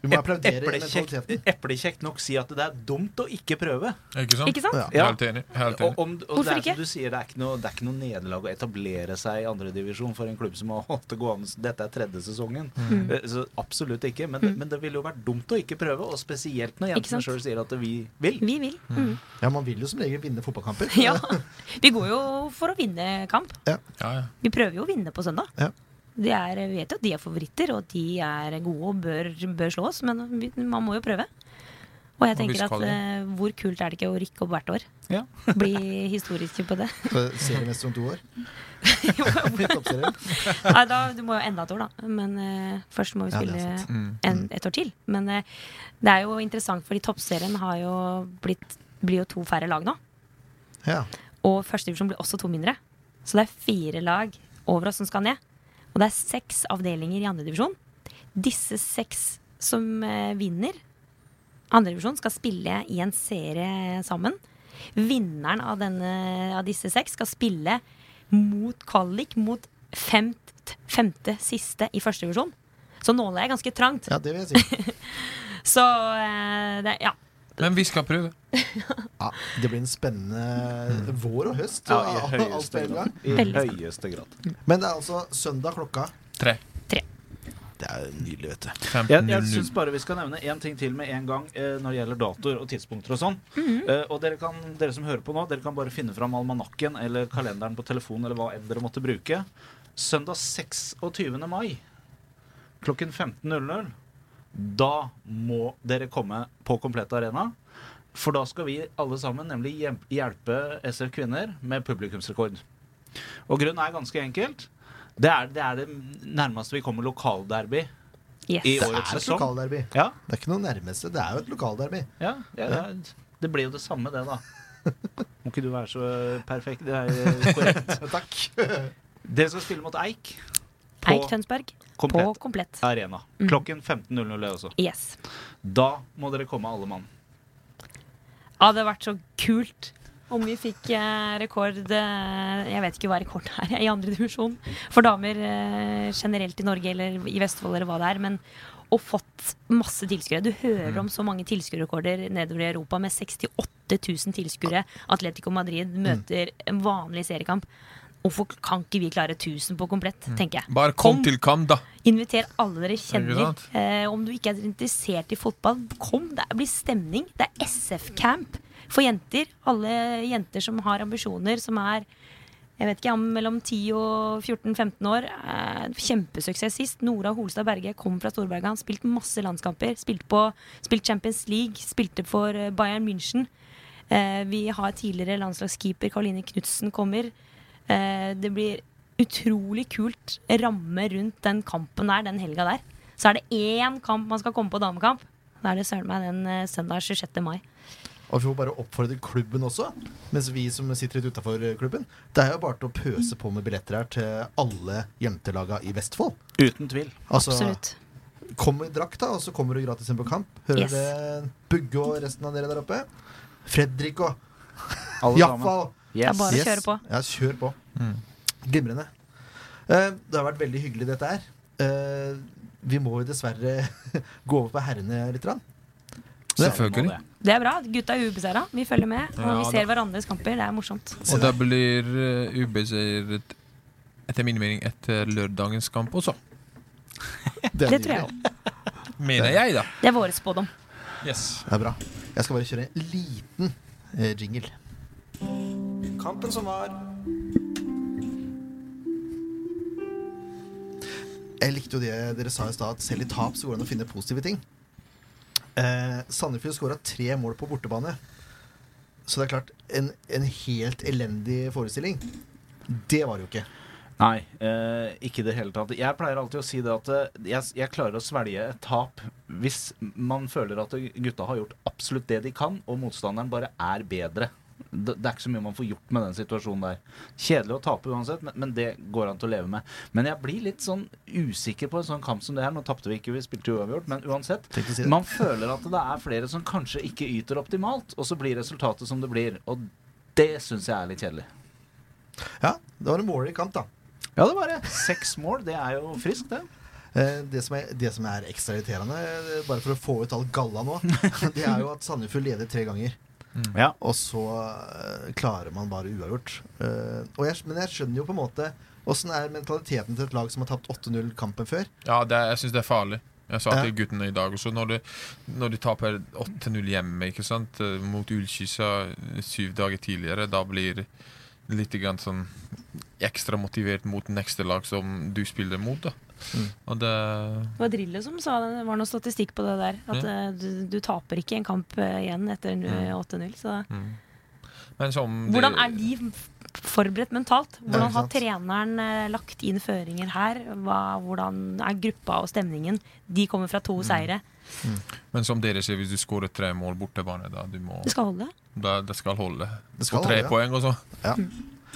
Speaker 3: Vi må applaudere
Speaker 2: eplekjekt,
Speaker 3: mentaliteten.
Speaker 2: eplekjekt nok si at det er dumt å ikke prøve.
Speaker 5: Ikke sant?
Speaker 4: Ikke sant?
Speaker 3: Ja.
Speaker 2: Ja.
Speaker 5: Helt enig. Helt
Speaker 2: Og, om, og
Speaker 4: Hvorfor
Speaker 2: det er
Speaker 4: ikke?
Speaker 2: som du sier, det er ikke noe, det er ikke noe nederlag å etablere seg i andredivisjon for en klubb som har holdt det gående. Dette er tredje sesongen.
Speaker 4: Mm.
Speaker 2: Eh, Så absolutt ikke. Men, det- men det ville jo vært dumt å ikke prøve, og spesielt når jentene sjøl sier at vi vil.
Speaker 4: Vi vil. Mm.
Speaker 3: Ja, man vil jo som regel vinne fotballkamper. [laughs]
Speaker 4: Ja. Vi går jo for å vinne kamp.
Speaker 5: Ja, ja.
Speaker 4: Vi prøver jo å vinne på søndag.
Speaker 3: Ja.
Speaker 4: De er, vi vet jo at de er favoritter, og at de er gode og bør, bør slås, men man må jo prøve. Og jeg tenker at uh, hvor kult er det ikke å rykke opp hvert år?
Speaker 2: Ja. [laughs]
Speaker 4: Bli historisk på det.
Speaker 3: Seriemester om to år. [laughs] [laughs]
Speaker 4: Nei, da, du må jo enda et år, da. Men uh, først må vi spille
Speaker 3: ja,
Speaker 5: Mm.
Speaker 4: en, et år til. Men uh, det er jo interessant, fordi toppserien har jo blitt, blir jo to færre lag nå.
Speaker 3: Ja.
Speaker 4: Og førstedivisjon blir også to mindre. Så det er fire lag over oss som skal ned. Og det er seks avdelinger i andredivisjon. Disse seks som eh, vinner andredivisjon, skal spille i en serie sammen. Vinneren av, denne, av disse seks skal spille mot kvalik mot femt, femte siste i førstedivisjon. Så nåla er ganske trangt.
Speaker 3: ja, det vil jeg si. [laughs]
Speaker 4: Så eh, det, ja.
Speaker 5: Men vi skal prøve. [laughs]
Speaker 3: Ja, det blir en spennende vår og høst.
Speaker 2: Ja, I [laughs] høyeste grad. I høyeste grad.
Speaker 3: Men det er altså søndag klokka
Speaker 5: Tre.
Speaker 3: Det er nydelig, vet du.
Speaker 2: Jeg, jeg syns bare vi skal nevne én ting til med en gang eh, når det gjelder datoer og tidspunkter og sånn. Eh, og dere, kan, dere som hører på nå, dere kan bare finne fram almanakken eller kalenderen på telefonen eller hva enn dere måtte bruke. Søndag 26. mai klokken 15.00. Da må dere komme på Komplett Arena. For da skal vi alle sammen nemlig hjelpe SF Kvinner med publikumsrekord. Og grunnen er ganske enkelt. Det er det, er det nærmeste vi kommer lokalderby
Speaker 4: Yes.
Speaker 2: i
Speaker 3: Det er et
Speaker 2: sesong.
Speaker 3: lokalderby.
Speaker 2: Ja,
Speaker 3: Det er ikke noe nærmeste, det er jo et lokalderby.
Speaker 2: ja, ja, det, er, det blir jo det samme, det, da. [laughs] Må ikke du være så perfekt? Det er korrekt. [laughs]
Speaker 3: Takk.
Speaker 2: Dere skal spille mot Eik på
Speaker 4: Eik Tønsberg på
Speaker 2: Komplett
Speaker 4: komplett.
Speaker 2: Arena.
Speaker 4: Mm.
Speaker 2: Klokken 15.00 det også.
Speaker 4: Yes.
Speaker 2: Da må dere komme alle mann.
Speaker 4: Ja, det hadde vært så kult om vi fikk eh, rekord eh, Jeg vet ikke hva rekord er i andre divisjon for damer eh, generelt i Norge eller i Vestfold eller hva det er. Men og fått masse tilskuere. Du hører om så mange tilskuerrekorder nedover i Europa med 68 000 tilskuere. Atletico Madrid møter en vanlig seriekamp. Hvorfor kan ikke vi klare 1000 på komplett, tenker jeg.
Speaker 5: Bare kom,
Speaker 4: Kom.
Speaker 5: til kamp, da.
Speaker 4: Inviter alle dere kjenner. Eh, om du ikke er interessert i fotball, kom. Det blir stemning. Det er SF-camp for jenter. Alle jenter som har ambisjoner, som er jeg vet ikke, om mellom 10 og 14-15 år. Eh, kjempesuksess sist. Nora Holstad Berge kom fra Storberget. Han spilte masse landskamper. Spilte på, spilt Champions League. Spilte for eh, Bayern München. Eh, vi har tidligere landslagskeeper Karoline Knutsen kommer. Eh, det blir utrolig kult ramme rundt den kampen der, den helga der. Så er det én kamp man skal komme på damekamp. Da er det søren meg den eh, søndag 26. mai.
Speaker 3: Og vi får bare oppfordre klubben også, mens vi som sitter litt utafor klubben. Det er jo bare til å pøse på med billetter her til alle jentelaga i Vestfold.
Speaker 2: Uten tvil.
Speaker 3: Altså,
Speaker 4: Absolutt.
Speaker 3: Kom i drakt, da, og så kommer du gratis inn på kamp. Hører
Speaker 4: Yes.
Speaker 3: det Bugge og resten av dere der oppe? Fredrik og
Speaker 2: Jaffa sammen.
Speaker 3: Iallfall.
Speaker 4: Det er bare å kjøre på.
Speaker 3: Ja, kjør på.
Speaker 5: Mm.
Speaker 3: Glimrende. Uh, det har vært veldig hyggelig, dette her. Uh, vi må jo dessverre [laughs] gå over på herrene litt. Rann.
Speaker 5: Selvfølgelig.
Speaker 4: Det er bra. Gutta er ubeseira. Vi følger med. Og
Speaker 5: Ja,
Speaker 4: vi
Speaker 5: da.
Speaker 4: ser hverandres kamper. Det er morsomt.
Speaker 5: Og
Speaker 3: da
Speaker 5: det blir uh, ubeseiret etter min mening etter lørdagens kamp også. [laughs]
Speaker 3: Det,
Speaker 4: Det tror jeg òg. [laughs]
Speaker 5: Mener jeg, da.
Speaker 4: Det er vår spådom.
Speaker 5: Yes.
Speaker 3: Det er bra. Jeg skal bare kjøre en liten eh, jingle. Kampen som var. Jeg likte jo det dere sa i stad, at selv i tap så går det an å finne positive ting. Eh, Sandefjord skåra tre mål på bortebane. Så det er klart, en, en helt elendig forestilling, det var det jo ikke.
Speaker 2: Nei, eh, ikke i det hele tatt. Jeg pleier alltid å si det at eh, jeg, jeg klarer å svelge et tap hvis man føler at gutta har gjort absolutt det de kan, og motstanderen bare er bedre. Det, det er ikke så mye man får gjort med den situasjonen der. Kjedelig å tape uansett, men, men det går an til å leve med. Men jeg blir litt sånn usikker på en sånn kamp som det her. Nå tapte vi ikke, vi spilte uavgjort, men uansett.
Speaker 3: Si.
Speaker 2: Man føler at det er flere som kanskje ikke yter optimalt, og så blir resultatet som det blir. Og det syns jeg er litt kjedelig.
Speaker 3: Ja, det var en målrik kamp, da.
Speaker 2: Ja, det var det. Seks mål, det er jo friskt, det.
Speaker 3: Eh, det, som er, det som er ekstra irriterende, eh, bare for å få ut all galla nå, [laughs] det er jo at Sandefjord leder tre ganger.
Speaker 2: Ja.
Speaker 3: Og så eh, klarer man bare uavgjort. Uh, og jeg, men jeg skjønner jo på en måte åssen er mentaliteten til et lag som har tapt 8-0 kampen før.
Speaker 5: Ja, det, jeg syns det er farlig. Jeg sa til guttene i dag også, når de, når de taper 8-0 hjemme ikke sant? eh, mot Ullkyssa syv dager tidligere, da blir litt grann sånn ekstra motivert mot neste lag som du spiller mot. da.
Speaker 3: Mm.
Speaker 5: Og det
Speaker 4: Det var Drillo som sa det, det var noe statistikk på det der. At
Speaker 5: Ja.
Speaker 4: eh, du, du taper ikke en kamp eh, igjen etter
Speaker 5: Mm.
Speaker 4: 8-0. Så
Speaker 5: mm. Men som
Speaker 4: hvordan er de forberedt mentalt? Hvordan har treneren eh, lagt inn føringer her? Hva, hvordan er gruppa og stemningen? De kommer fra
Speaker 5: Mm.
Speaker 4: to seire.
Speaker 5: Men som dere sier, hvis du skårer tre mål bortebane, da du må
Speaker 4: Det skal holde.
Speaker 5: da, Det skal holde.
Speaker 3: Det skal
Speaker 5: på tre
Speaker 3: holde, ja.
Speaker 5: poeng og så.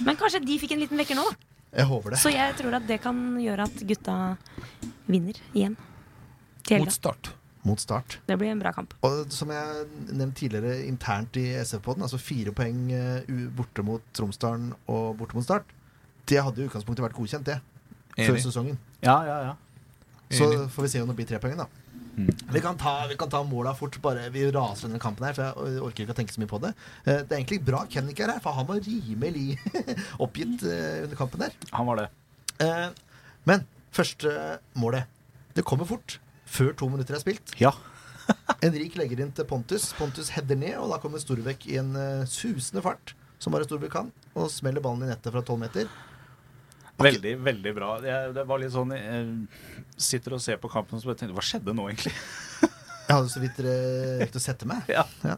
Speaker 4: Men kanskje de fikk en liten vekker nå, da.
Speaker 3: Jeg håper det.
Speaker 4: Så jeg tror at det kan gjøre at gutta vinner igjen. Til
Speaker 5: Mot start.
Speaker 3: Mot start.
Speaker 4: Det blir en bra kamp.
Speaker 3: Og som jeg nevnte tidligere internt i SF-poden, altså fire poeng eh, borte mot Tromsdalen og borte mot Start. Det hadde i utgangspunktet vært godkjent, det. Før sesongen.
Speaker 2: Ja, ja, ja.
Speaker 3: Så får vi se om det blir tre poeng, da.
Speaker 2: Mm.
Speaker 3: Vi kan ta, vi kan ta måla fort. Bare, vi raser denne kampen her, for jeg orker ikke å tenke så mye på det. Eh, Det er egentlig bra Kenny ikke er her, for han var rimelig [laughs] oppgitt eh, under kampen der.
Speaker 2: Han var det.
Speaker 3: Eh, Men første målet Det kommer fort. Før to minutter er spilt.
Speaker 2: Ja. [laughs] [laughs]
Speaker 3: Henrik legger inn til Pontus. Pontus header ned, og da kommer Storbekk i en susende fart, som bare Storbekk kan, og smeller ballen i nettet fra tolv meter.
Speaker 2: Veldig, veldig bra. Jeg, det var litt sånn Jeg sitter og ser på kampen og så bare tenker Hva skjedde nå, egentlig?
Speaker 3: Jeg hadde så vidt rekt å sette meg. [laughs]
Speaker 2: Ja.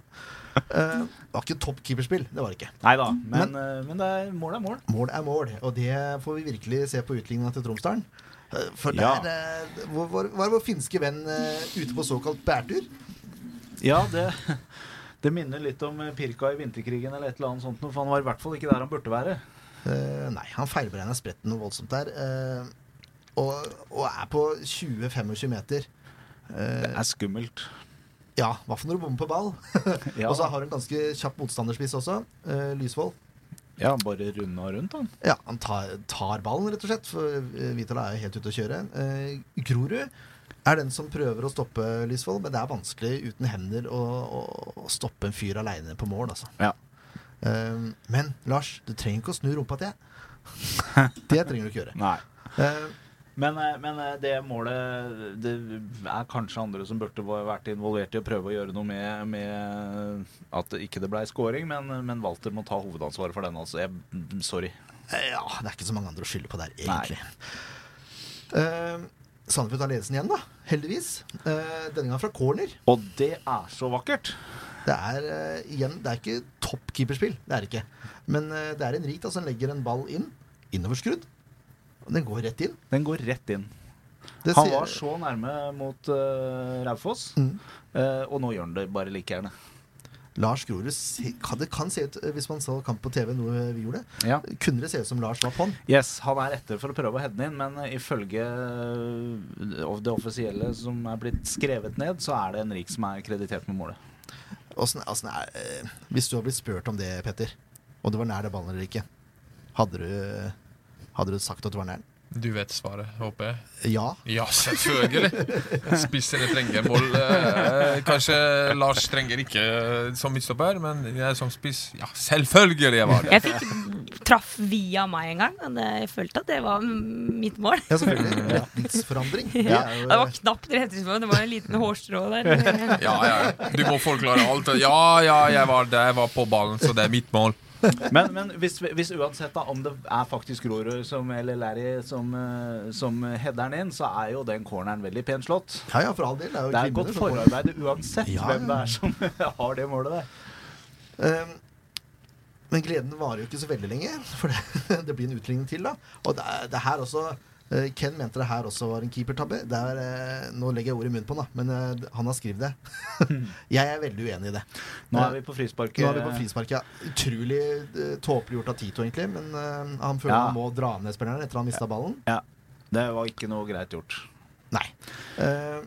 Speaker 3: Eh, det var ikke topp keeperspill, det var det ikke.
Speaker 2: Nei da, men, eh, men er, mål er mål.
Speaker 3: Mål er mål, og det får vi virkelig se på utligninga til Tromsdalen. Eh, For der ja. vår, var, var vår finske venn ute på såkalt bærtur.
Speaker 2: Ja, det, det minner litt om Pirka i vinterkrigen eller et eller annet sånt, for han var i hvert fall ikke der han burde være.
Speaker 3: Eh, nei, han feilberegna spretten noe voldsomt der. Uh, og, og er på 20-25 meter. Uh,
Speaker 2: Det er skummelt.
Speaker 3: ja, hva for når du bommer på ball? [laughs]
Speaker 2: Ja,
Speaker 3: og så har han ganske kjapp motstanderspiss også. Uh, Lysvold.
Speaker 2: ja bare runda rundt, han.
Speaker 3: Ja, han tar, tar ballen, rett og slett. For uh, Vitala er jo helt ute å kjøre. Uh, Grorud er den som prøver å stoppe Lysvold, men det er vanskelig uten hender å, å stoppe en fyr aleine på mål, altså.
Speaker 2: Ja.
Speaker 3: Eh, men Lars, du trenger ikke å snu rumpa til. [laughs] det trenger du ikke gjøre.
Speaker 2: Nei.
Speaker 3: Uh,
Speaker 2: Men, eh, men eh, det målet Det er kanskje andre som burde vært involvert i å prøve å gjøre noe med, med at det ikke det blei scoring, men, men Walter må ta hovedansvaret for den. Altså. Jeg, sorry.
Speaker 3: Eh, Ja, det er ikke så mange andre å skylde på der, egentlig. Uh, Sandefjord tar ledelsen igjen, da. Heldigvis. Uh, denne gang fra corner.
Speaker 2: Og det er så vakkert!
Speaker 3: Det er uh, igjen, det er ikke topp keeperspill. Det er ikke. Men uh, det er en rik da, som legger en ball inn. Innoverskrudd. Og den går rett inn.
Speaker 2: Den går rett inn.
Speaker 3: Det
Speaker 2: Han
Speaker 3: ser-
Speaker 2: var så nærme mot uh, Raufoss,
Speaker 3: Mm.
Speaker 2: uh, og nå gjør han det bare like gjerne.
Speaker 3: Lars Grorud Det kan se ut, hvis man så kamp på TV, noe vi gjorde,
Speaker 2: Ja.
Speaker 3: kunne det se ut som Lars var på'n.
Speaker 2: Yes, Han er etter for å prøve å heade den inn, men ifølge det offisielle som er blitt skrevet ned, så er det Henrik som er kreditert med målet.
Speaker 3: Åssen- er, eh, hvis du har blitt spurt om det, Petter, og du var nær det ballen eller ikke, hadde du, hadde du sagt at du var nær den?
Speaker 5: Du vet svaret, håper jeg.
Speaker 3: Ja.
Speaker 5: Ja, selvfølgelig. Spissene trenger mål. Eh, kanskje Lars trenger ikke eh, som midtstopper, men jeg som spiss Ja, selvfølgelig var det.
Speaker 4: Jeg fikk traff via meg en gang, men jeg følte at det var mitt mål.
Speaker 3: Ja, selvfølgelig. Retningsforandring. Det [laughs]
Speaker 4: Ja,
Speaker 3: jo,
Speaker 4: det var knapt retningsforandring, det var en liten hårstrå der.
Speaker 5: Ja, ja. Du må forklare alt. Ja, ja, jeg var der, jeg var på ballen, så det er mitt mål.
Speaker 2: Men, men hvis, hvis uansett da, om det er faktisk Rorud som, eller Larry som, eh, som header den inn, så er jo den corneren veldig pent slått.
Speaker 3: ja, ja, for all del. Det er jo
Speaker 2: Det er godt forarbeid uansett
Speaker 3: Ja,
Speaker 2: hvem det er som [laughs] har det målet der.
Speaker 3: Um, men gleden varer jo ikke så veldig lenge, for det, [laughs] det blir en utligning til. da Og det, det her også Ken mente det her også var en keepertabbe. Det er, eh, Nå legger jeg ord i munnen på han, da, men eh, han har skrevet det. [laughs] jeg er veldig uenig i det.
Speaker 2: Nå er vi på frisparket.
Speaker 3: Nå er vi på frisparket, ja. Utrolig tåpelig gjort av Tito, egentlig. Men eh, han føler
Speaker 2: Ja.
Speaker 3: han må dra ned spilleren etter han mista ballen.
Speaker 2: Ja, det var ikke noe greit gjort.
Speaker 3: Nei. Eh,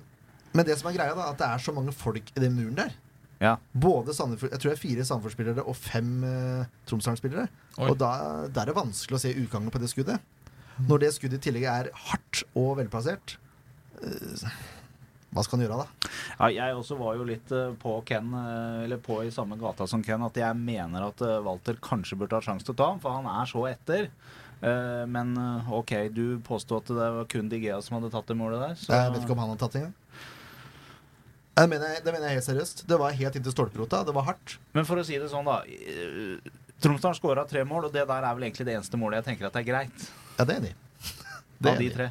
Speaker 3: men det som er greia, da, at det er så mange folk i den muren der.
Speaker 2: Ja.
Speaker 3: Både Sandefjord, Jeg tror det er fire Sandefjord-spillere og fem uh, Tromsdalen-spillere. Og da, da er det vanskelig å se utgangen på det skuddet. Når det skuddet i tillegg er hardt og velplassert, eh, Hva skal han gjøre, da?
Speaker 2: Ja, jeg også var jo litt eh, på Ken, eh, eller på i samme gata som Ken, at jeg mener at Walter kanskje burde ha sjanse til å ta ham, for han er så etter. Men OK, du påstod at det var kun Digea som hadde tatt det målet der. Så
Speaker 3: Jeg vet ikke om han har tatt det engang. Det mener, jeg, det mener jeg helt seriøst. Det var helt inntil stolperota. Det var hardt.
Speaker 2: Men for å si det sånn, da. eh, Tromsdal skåra tre mål, og det der er vel egentlig det eneste målet jeg tenker at er greit.
Speaker 3: Ja, det er de. [laughs] Det er
Speaker 2: Av de tre.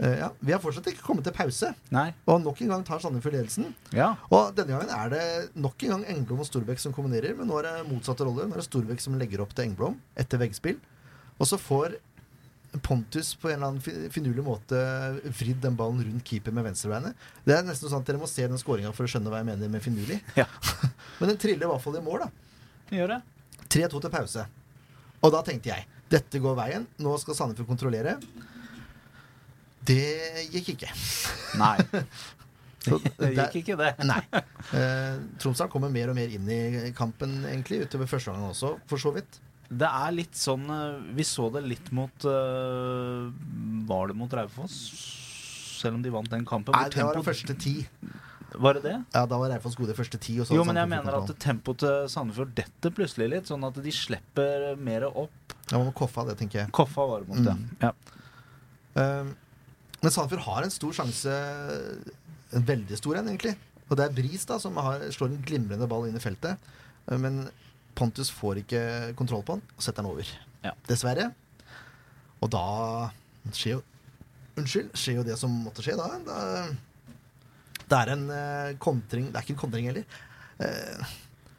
Speaker 3: Eh, ja, vi har fortsatt ikke kommet til pause,
Speaker 2: Nei.
Speaker 3: og nok en gang tar Sandefjord ledelsen.
Speaker 2: Ja.
Speaker 3: Og denne gangen er det nok en gang Engblom og Storbekk som kombinerer, men nå er det motsatte roller. Nå er det Storbekk som legger opp til Engblom etter veggspill. Og så får Pontus på en eller annen finurlig måte vridd den ballen rundt keeper med venstrebeinet. Det er nesten sånn at dere må se den skåringa for å skjønne hva jeg mener med finurlig. [laughs]
Speaker 2: Ja. [laughs]
Speaker 3: Men den triller i hvert fall i mål, da.
Speaker 2: Gjør det.
Speaker 3: 3-2 til pause. Og da tenkte jeg dette går veien. Nå skal Sandefjord kontrollere. Det gikk ikke.
Speaker 2: Nei. [laughs]
Speaker 3: Så
Speaker 2: Det gikk ikke, det.
Speaker 3: Nei. Eh, Tromsdal kommer mer og mer inn i kampen egentlig utover første gangen også, for så vidt.
Speaker 2: Det er litt sånn eh, Vi så det litt mot uh, Var det mot Raufoss? Selv om de vant den kampen.
Speaker 3: Nei, det var
Speaker 2: det
Speaker 3: den første ti.
Speaker 2: Var det det?
Speaker 3: Ja, da var Reifoss gode første ti.
Speaker 2: Jo, men jeg mener at tempoet til Sandefjord detter plutselig litt, sånn at de slipper mer opp.
Speaker 3: Ja, man må koffe av det, tenker jeg.
Speaker 2: Koffa var det mot.
Speaker 3: Mm.
Speaker 2: Ja.
Speaker 3: Eh, men Sandefjord har en stor sjanse, en veldig stor en, egentlig. Og det er Bris da som har, slår en glimrende ball inn i feltet. Eh, men Pontus får ikke kontroll på den og setter den over.
Speaker 2: Ja.
Speaker 3: Dessverre. Og da skjer jo Unnskyld, skjer jo det som måtte skje da. da det er en eh, kontring Det er ikke en kontring heller. Eh,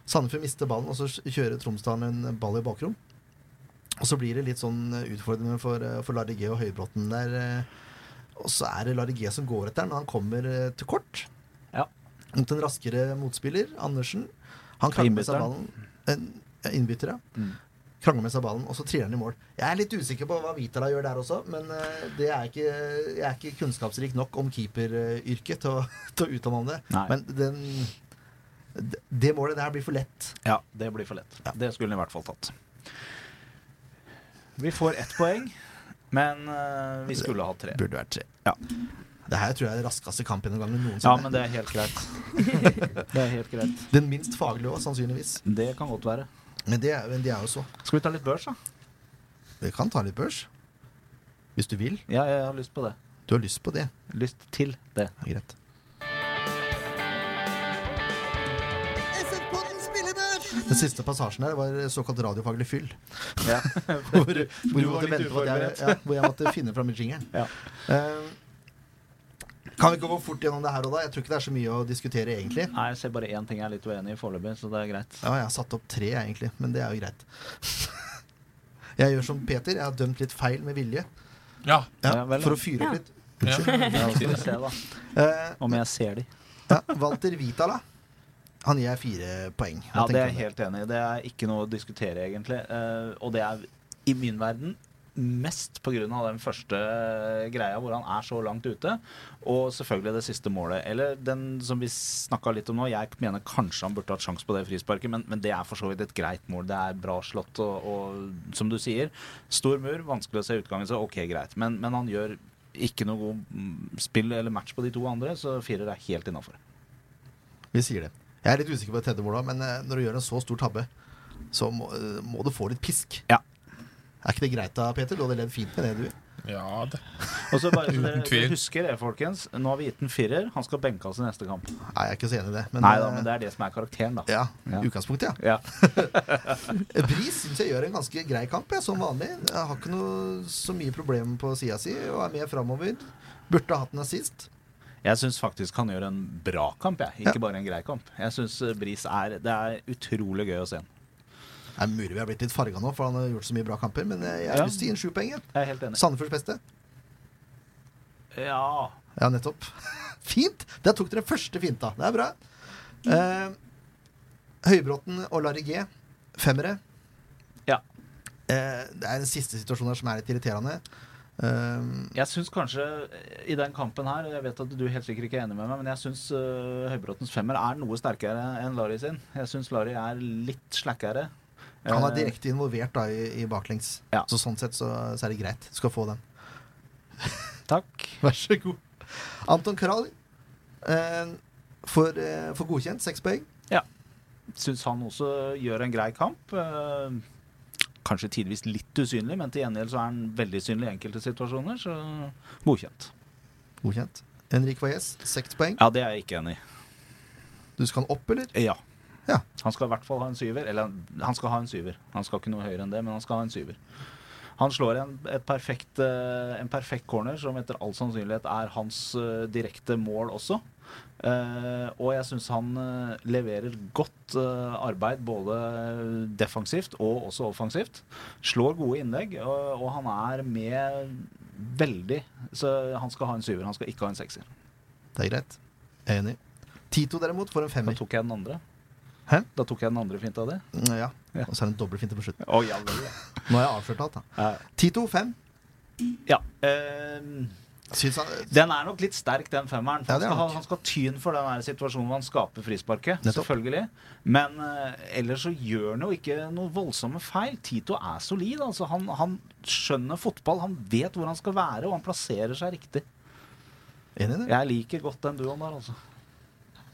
Speaker 3: Sandefjord mister ballen, og så kjører Tromsdalen en ball i bakrom. Og så blir det litt sånn eh, utfordrende for, eh, for Larry G og Høybråten der. eh, Og så er det Larry G som går etter han. han kommer eh, til kort.
Speaker 2: Ja.
Speaker 3: Mot en raskere motspiller, Andersen. Han krangler med seg ballen. En innbytter, ja.
Speaker 2: Mm.
Speaker 3: Krangler med seg ballen, og så triller han i mål. Jeg er litt usikker på hva Vitala gjør der også, men eh, det er ikke, jeg er ikke kunnskapsrik nok om keeperyrket til, [laughs] til å uttale om det.
Speaker 2: Nei.
Speaker 3: Men den, det- det målet der blir for lett.
Speaker 2: ja, det blir for lett. Det skulle han i hvert fall tatt. Vi får ett poeng, men uh, vi skulle hatt tre.
Speaker 3: Burde vært tre.
Speaker 2: Ja.
Speaker 3: Det her tror jeg er raskeste gang noensinne.
Speaker 2: Ja, men det er helt greit. [laughs] Det er helt greit.
Speaker 3: Den minst faglige òg, sannsynligvis.
Speaker 2: Det kan godt være.
Speaker 3: Men det, er- men det er jo så.
Speaker 2: Skal vi ta litt børs, da?
Speaker 3: Vi kan ta litt børs. Hvis du vil.
Speaker 2: Ja, jeg har lyst på det.
Speaker 3: Du har lyst på det.
Speaker 2: Lyst til det.
Speaker 3: Greit. Den siste passasjen der var såkalt radiofaglig fyll.
Speaker 2: Ja. [laughs]
Speaker 3: Hvor, hvor,
Speaker 2: Du var litt
Speaker 3: at jeg, ja, hvor jeg måtte finne fram jingeren.
Speaker 2: Ja.
Speaker 3: Uh, kan vi ikke gå fort gjennom det her og da? Jeg tror ikke det er så mye å diskutere, egentlig.
Speaker 2: Nei, jeg ser bare én ting jeg er litt uenig i foreløpig, så det er greit.
Speaker 3: Ja, jeg har satt opp tre, jeg, egentlig, men det er jo greit. [laughs] Jeg gjør som Peter. Jeg har dømt litt feil med vilje.
Speaker 5: Ja.
Speaker 3: Ja,
Speaker 2: Ja, vel,
Speaker 3: for å fyre opp
Speaker 4: Ja.
Speaker 3: litt.
Speaker 5: ja.
Speaker 2: Ja, se, da.
Speaker 3: Eh,
Speaker 2: Om jeg ser de.
Speaker 3: ja, Walter Vitala. Han gir fire poeng.
Speaker 2: Ja, det er jeg helt enig i. Det er ikke noe å diskutere, egentlig. Uh, og det er i min verden mest pga. den første greia hvor han er så langt ute. Og selvfølgelig det siste målet. Eller den som vi snakka litt om nå. Jeg mener kanskje han burde hatt sjanse på det frisparket, men, men det er for så vidt et greit mål. Det er bra slått og, og som du sier, stor mur, vanskelig å se utgangen, så ok, greit. Men, men han gjør ikke noe god mm, spill eller match på de to andre, så firer er helt innafor.
Speaker 3: Vi sier det. Jeg er litt usikker på det tredje målet, men eh, når du gjør en så stor tabbe, så må, eh, må du få litt pisk.
Speaker 2: Ja.
Speaker 3: Er ikke det greit da, Peter? Du hadde levd fint med det, du.
Speaker 5: ja det.
Speaker 2: Og så bare så
Speaker 5: Uten
Speaker 2: dere,
Speaker 5: tvil.
Speaker 2: dere husker det, folkens. Nå har vi gitt en firer. Han skal benke oss i neste kamp.
Speaker 3: Nei, jeg er ikke så enig i det. Men,
Speaker 2: Nei da,
Speaker 3: eh,
Speaker 2: men det er det som er karakteren, da.
Speaker 3: Ja,
Speaker 2: Ja.
Speaker 3: utgangspunktet, ja.
Speaker 2: Ja. [laughs]
Speaker 3: Bris syns jeg gjør en ganske grei kamp, jeg, som vanlig. Jeg har ikke noe så mye problemer på sida si og er med framover. Burde ha hatt den assist.
Speaker 2: Jeg syns faktisk han gjør en bra kamp, jeg. Ikke
Speaker 3: Ja.
Speaker 2: bare en grei kamp. Jeg syns Bris er Det er utrolig gøy å se han.
Speaker 3: Det er mulig vi har blitt litt farga nå, for han har gjort så mye bra kamper, men jeg jeg har
Speaker 2: Ja.
Speaker 3: lyst til å gi en sju poeng. jeg.
Speaker 2: Jeg er helt enig.
Speaker 3: Sandefjords beste.
Speaker 2: Ja.
Speaker 3: Ja, nettopp. [laughs] Fint! Der tok dere første finta. Det er bra. Eh, Høybråten og Larry G. Femmere.
Speaker 2: Ja.
Speaker 3: Eh, det er den siste situasjonen her som er litt irriterende. Eh,
Speaker 2: Jeg syns kanskje eh, i den kampen her Jeg vet at du helt sikkert ikke er enig med meg, men jeg syns uh, Høybråtens femmer er noe sterkere enn Larry sin. Jeg syns Larry er litt slakkere.
Speaker 3: han er
Speaker 2: Eh,
Speaker 3: direkte involvert da i, i baklengs,
Speaker 2: Ja.
Speaker 3: så sånn sett så, så er det greit. Du skal få den. [laughs]
Speaker 2: Takk.
Speaker 3: Vær så god. Anton Kral uh, får, uh, får godkjent seks poeng.
Speaker 2: Syns han også gjør en grei kamp. Eh, kanskje tidvis litt usynlig, men til gjengjeld så er han veldig synlig i enkelte situasjoner, så godkjent.
Speaker 3: Godkjent. Henrik Valles, seks poeng.
Speaker 2: Ja, det er jeg ikke enig i.
Speaker 3: Du skal han opp, eller?
Speaker 2: Ja.
Speaker 3: Ja.
Speaker 2: Han skal i hvert fall ha en syver. Eller han skal ha en syver. Han skal ikke noe høyere enn det, men han skal ha en syver. Han slår en, et perfekt, eh, en perfekt corner, som etter all sannsynlighet er hans eh, direkte mål også. Eh, og jeg syns han eh, leverer godt eh, arbeid både defensivt og også offensivt. Slår gode innlegg, og, og han er med veldig Så han skal ha en syver, han skal ikke ha en sekser.
Speaker 3: Det er greit. Jeg er enig. Tito derimot får en femmer.
Speaker 2: Da tok jeg den andre.
Speaker 3: Hæ?
Speaker 2: Da tok jeg den andre finta di.
Speaker 3: Mm, Ja.
Speaker 2: Ja.
Speaker 3: Og så er det en dobbeltfinte på slutten.
Speaker 2: Oh, ja.
Speaker 3: Nå har jeg avslørt alt, da.
Speaker 2: Ja.
Speaker 3: Tito fem.
Speaker 2: Ja.
Speaker 3: han
Speaker 2: den er nok litt sterk, den femmeren.
Speaker 3: Ja,
Speaker 2: han, skal ha, han skal tyn for den situasjonen hvor han skaper frisparket.
Speaker 3: Nettopp.
Speaker 2: Selvfølgelig. Men uh, ellers så gjør han jo ikke noe voldsomme feil. Tito er solid. Altså. Han, han skjønner fotball. Han vet hvor han skal være, og han plasserer seg riktig. Jeg liker godt den duoen der, altså.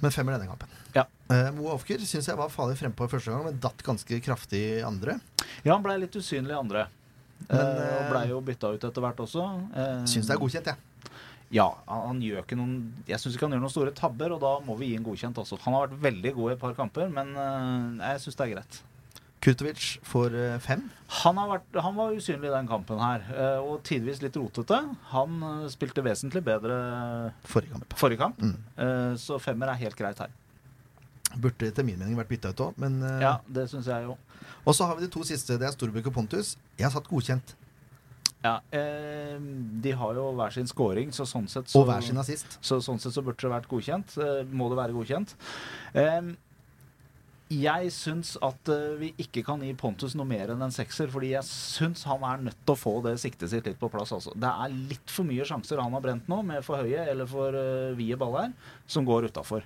Speaker 3: Men femmer denne kampen.
Speaker 2: Ja.
Speaker 3: Uh, Moe Ofker syns jeg var farlig frempå i første gang, men datt ganske kraftig i andre.
Speaker 2: Ja, han blei litt usynlig i andre.
Speaker 3: Men,
Speaker 2: uh, og
Speaker 3: eh,
Speaker 2: blei jo bytta ut etter hvert også. Uh,
Speaker 3: Syns det er godkjent, jeg.
Speaker 2: Ja, han, han gjør ikke noen Jeg syns ikke han gjør noen store tabber, og da må vi gi en godkjent også. Han har vært veldig god i et par kamper, men eh, jeg syns det er greit.
Speaker 3: Kurtovic får eh, fem.
Speaker 2: Han, har vært, han var usynlig i den kampen her, eh, og tidvis litt rotete. Han eh, spilte vesentlig bedre
Speaker 3: Forrige kamp.
Speaker 2: forrige kamp,
Speaker 3: Mm.
Speaker 2: eh, så femmer er helt greit her.
Speaker 3: Burde etter min mening vært bytta ut òg, men eh,
Speaker 2: Ja, det syns jeg jo.
Speaker 3: Og så har vi de to siste. Det er Storbekk og Pontus. Jeg har satt godkjent.
Speaker 2: Ja, eh, de har jo hver sin scoring, så sånn sett så
Speaker 3: Og hver sin assist.
Speaker 2: Så sånn sett så burde det vært godkjent. Eh, må det være godkjent. Eh, jeg syns at eh, vi ikke kan gi Pontus noe mer enn en sekser, fordi jeg syns han er nødt til å få det siktet sitt litt på plass. Altså. Det er litt for mye sjanser han har brent nå, med for høye eller for uh, vide baller, som går utafor.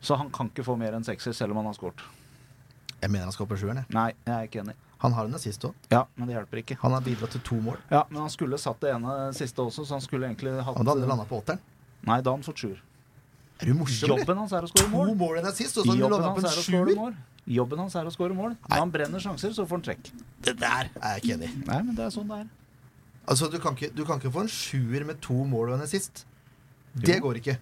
Speaker 2: Så han kan ikke få mer enn sekser, selv om han har skåret.
Speaker 3: Jeg mener han skal på sjueren. jeg.
Speaker 2: Nei, jeg er ikke enig.
Speaker 3: Han har en assist òg.
Speaker 2: Ja, men det hjelper ikke.
Speaker 3: Han har bidratt til to mål.
Speaker 2: Ja, Men han skulle satt det ene siste også, så han skulle egentlig hatt
Speaker 3: Og det han landa på åtteren.
Speaker 2: Nei, da hadde han fått sjuer.
Speaker 3: Er du morsom? eller?
Speaker 2: Jobben hans er å skåre
Speaker 3: To
Speaker 2: mål.
Speaker 3: enn sist, og så har han på en
Speaker 2: er
Speaker 3: sjuer?
Speaker 2: mål. Jobben hans er å skåre mål. Når han brenner sjanser, så får han trekk.
Speaker 3: Det der er jeg ikke enig i.
Speaker 2: Nei, men det er sånn det er.
Speaker 3: Altså, du kan, ikke, du kan ikke få en sjuer med to mål og en assist. Det går ikke.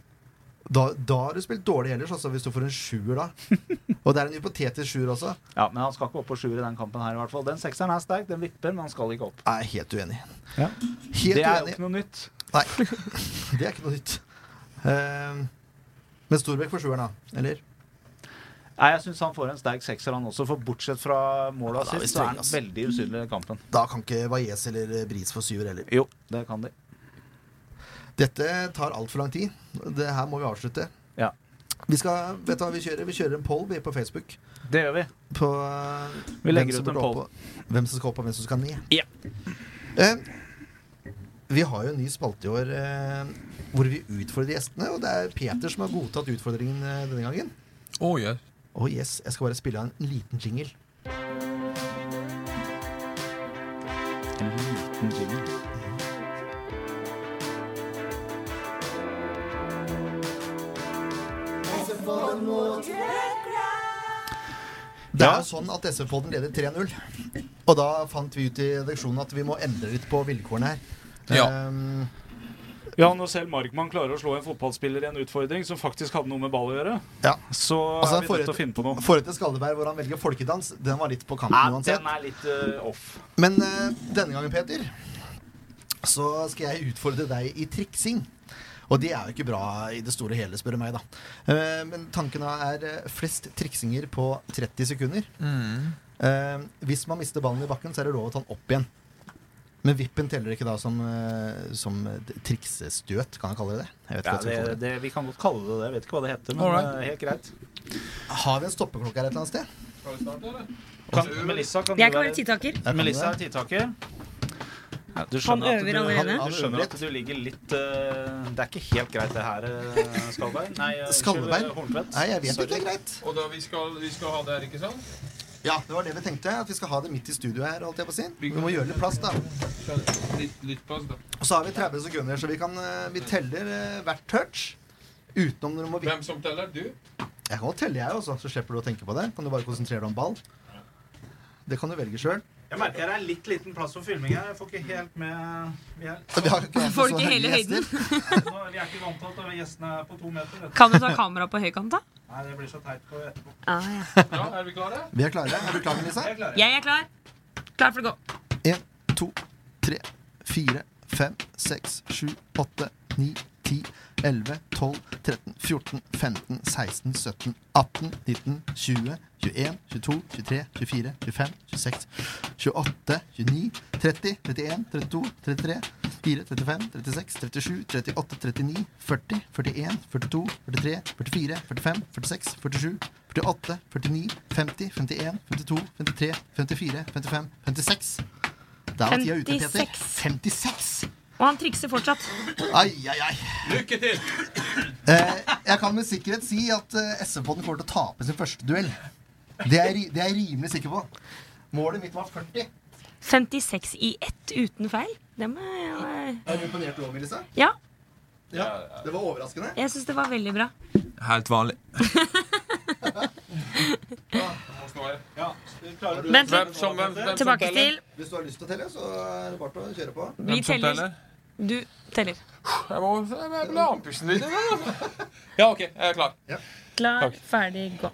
Speaker 3: Da, da har du spilt dårlig ellers, altså, hvis du får en sjuer da. [laughs] Og det er en hypotetisk sjuer også.
Speaker 2: Ja, Men han skal ikke opp på sjuer i den kampen her, i hvert fall. Den sekseren er sterk, den vipper, men han skal ikke opp.
Speaker 3: Jeg er helt uenig.
Speaker 2: Ja.
Speaker 3: Helt
Speaker 2: det er jo ikke noe nytt.
Speaker 3: Nei, [laughs] det er ikke noe nytt. [laughs] Ehm, men Storbekk får sjueren, da? Eller?
Speaker 2: Nei, Jeg syns han får en sterk sekser, han også. For bortsett fra målet
Speaker 3: Ja, da er
Speaker 2: sist, så er han veldig usynlig i kampen.
Speaker 3: Da kan ikke Valles eller Bris få syver heller.
Speaker 2: Jo, det kan de.
Speaker 3: Dette tar altfor lang tid. Det her må vi avslutte.
Speaker 2: Ja.
Speaker 3: Vi skal, vet du hva vi kjører? Vi kjører en poll vi, på Facebook.
Speaker 2: Det gjør vi.
Speaker 3: På uh,
Speaker 2: Vi legger ut en poll.
Speaker 3: På, Hvem som skal opp, og hvem som skal ned.
Speaker 2: Ja.
Speaker 3: Eh, vi har jo en ny spalte i år eh, hvor vi utfordrer gjestene. Og det er Peter som har godtatt utfordringen eh, denne gangen.
Speaker 5: Oh, yeah.
Speaker 3: Oh yes, Jeg skal bare spille av en liten jingle.
Speaker 2: En liten jingle.
Speaker 3: Det er jo sånn at SV-podden leder 3-0. Og da fant vi ut i redaksjonen at vi må endre litt på vilkårene her.
Speaker 5: Ja.
Speaker 3: Um,
Speaker 2: Ja, når selv Markmann klarer å slå en fotballspiller i en utfordring som faktisk hadde noe med ball å gjøre,
Speaker 3: ja.
Speaker 2: så
Speaker 3: Altså,
Speaker 2: er vi nødt til å finne på noe.
Speaker 3: Forrige til Skalleberg, hvor han velger folkedans, den var litt på kanten
Speaker 2: Nei,
Speaker 3: uansett.
Speaker 2: den er litt uh, off.
Speaker 3: Men uh, denne gangen, Peter, så skal jeg utfordre deg i triksing. Og det er jo ikke bra i det store og hele, spør du meg, da. Uh, men tanken er flest triksinger på 30 sekunder.
Speaker 5: Mm.
Speaker 3: Eh, hvis man mister ballen i bakken, så er det lov å ta den opp igjen. Men vippen teller ikke da som, eh, som triksestøt, kan jeg kalle det det? Jeg vet
Speaker 2: Ja, det,
Speaker 3: det.
Speaker 2: det, vi kan godt kalle det det. Jeg vet ikke hva det heter, men
Speaker 5: Alright.
Speaker 2: eh, helt greit.
Speaker 3: Har vi en stoppeklokke her et eller annet sted?
Speaker 2: Skal vi starte, Kan, Melissa, kan
Speaker 4: Jeg
Speaker 2: du
Speaker 4: kan være tidtaker.
Speaker 2: Melissa er tidtaker. Ja, du
Speaker 4: Han
Speaker 2: skjønner
Speaker 4: øver
Speaker 2: du,
Speaker 4: allerede.
Speaker 2: Han, du skjønner at du ligger litt uh, Det er ikke helt greit, det her, uh, Skalberg. Nei.
Speaker 3: Nei, jeg vet
Speaker 2: Sorry.
Speaker 3: ikke. Greit.
Speaker 5: Og da vi skal, vi skal ha det her, ikke sant?
Speaker 3: Ja, det var det vi tenkte. At vi skal ha det midt i studio her. Holdt jeg på å si. Vi må gjøre litt plass, da.
Speaker 5: Litt, litt plass, da.
Speaker 3: Og så har vi 30 sekunder, så vi, kan, eh, vi teller eh, hvert touch. Utenom når du må
Speaker 5: Hvem som teller? Du?
Speaker 3: Jeg kan godt telle, jeg også, så slipper du å tenke på det. Kan du bare konsentrere deg om ball. Det kan du velge sjøl.
Speaker 2: Jeg merker det er litt liten plass for filming her. Jeg får ikke helt med Vi er,
Speaker 3: Vi har ikke
Speaker 4: Får
Speaker 3: så
Speaker 4: ikke hele høyden? [laughs]
Speaker 2: vi er ikke vant til at gjestene er på to meter. vet du.
Speaker 4: Kan du ta kamera på høykant, da? [laughs]
Speaker 2: Nei, det blir så teit på etterpå.
Speaker 4: Ah, ja.
Speaker 5: Ja, er vi klare?
Speaker 3: Vi er klare. Er du klar, Melissa?
Speaker 2: Jeg det.
Speaker 4: Jeg er klar. Klar for å gå.
Speaker 3: En, to, tre, fire, fem, seks, sju, åtte, ni, ti, elleve, tolv, 13, 14, 15, 16, 17, 18, 19, 20, 21, 22, 23, 24, 25, 26, 28, 29, 30, 31, 32, 33, 34, 35, 36, 37, 38, 39, 40, 41, 42, 43, 44, 45, 46, 47, 48, 49, 50, 51, 52, 53, 54, 55, 56. Der var tida ute, Peter.
Speaker 4: 56.
Speaker 3: 56!
Speaker 4: Og han trikser fortsatt.
Speaker 3: Ai, ai, ai.
Speaker 5: Lykke til!
Speaker 3: Eh, jeg kan med sikkerhet si at eh, SV-podden kommer til å tape sin første duell. Det er, ri- det er jeg rimelig sikker på. Målet mitt var 40.
Speaker 4: 56 i ett uten feil. Det må jeg
Speaker 3: Er du imponert over, Melissa?
Speaker 4: Ja,
Speaker 3: Ja. Det var overraskende.
Speaker 4: jeg syns det var veldig bra.
Speaker 5: Helt vanlig. [laughs]
Speaker 2: Ja, klarer du
Speaker 4: Vent
Speaker 5: Hvem
Speaker 4: litt.
Speaker 5: som, hvem, hvem som
Speaker 4: Tilbake
Speaker 5: teller?
Speaker 4: til
Speaker 3: Hvis du har lyst til å telle, så er det bare å kjøre på.
Speaker 4: Vi
Speaker 5: Hvem som
Speaker 4: teller.
Speaker 5: teller?
Speaker 4: Du teller.
Speaker 5: Jeg må, jeg må andpusten litt. Ja, OK. Jeg er klar.
Speaker 4: Klar,
Speaker 5: Takk.
Speaker 4: ferdig, gå.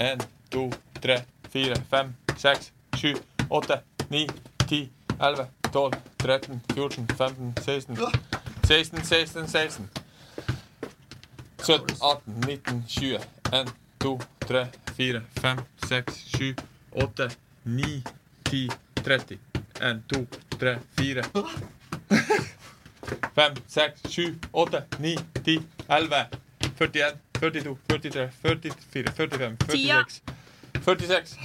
Speaker 5: En, to, tre, fire, fem, seks, sju, åtte, ni, ti, elleve, tolv, 13, 14, 15, 16, 16, 16, 16. 17, 18, 19, 20. 1, 2, 3, 4, 5, 6, 7, 8, 9, 10, 30. 1, 2, 3, 4. 5, 6, 7, 8, 9, 10, 11, 41, 42, 43, 44, 45, 46. 46.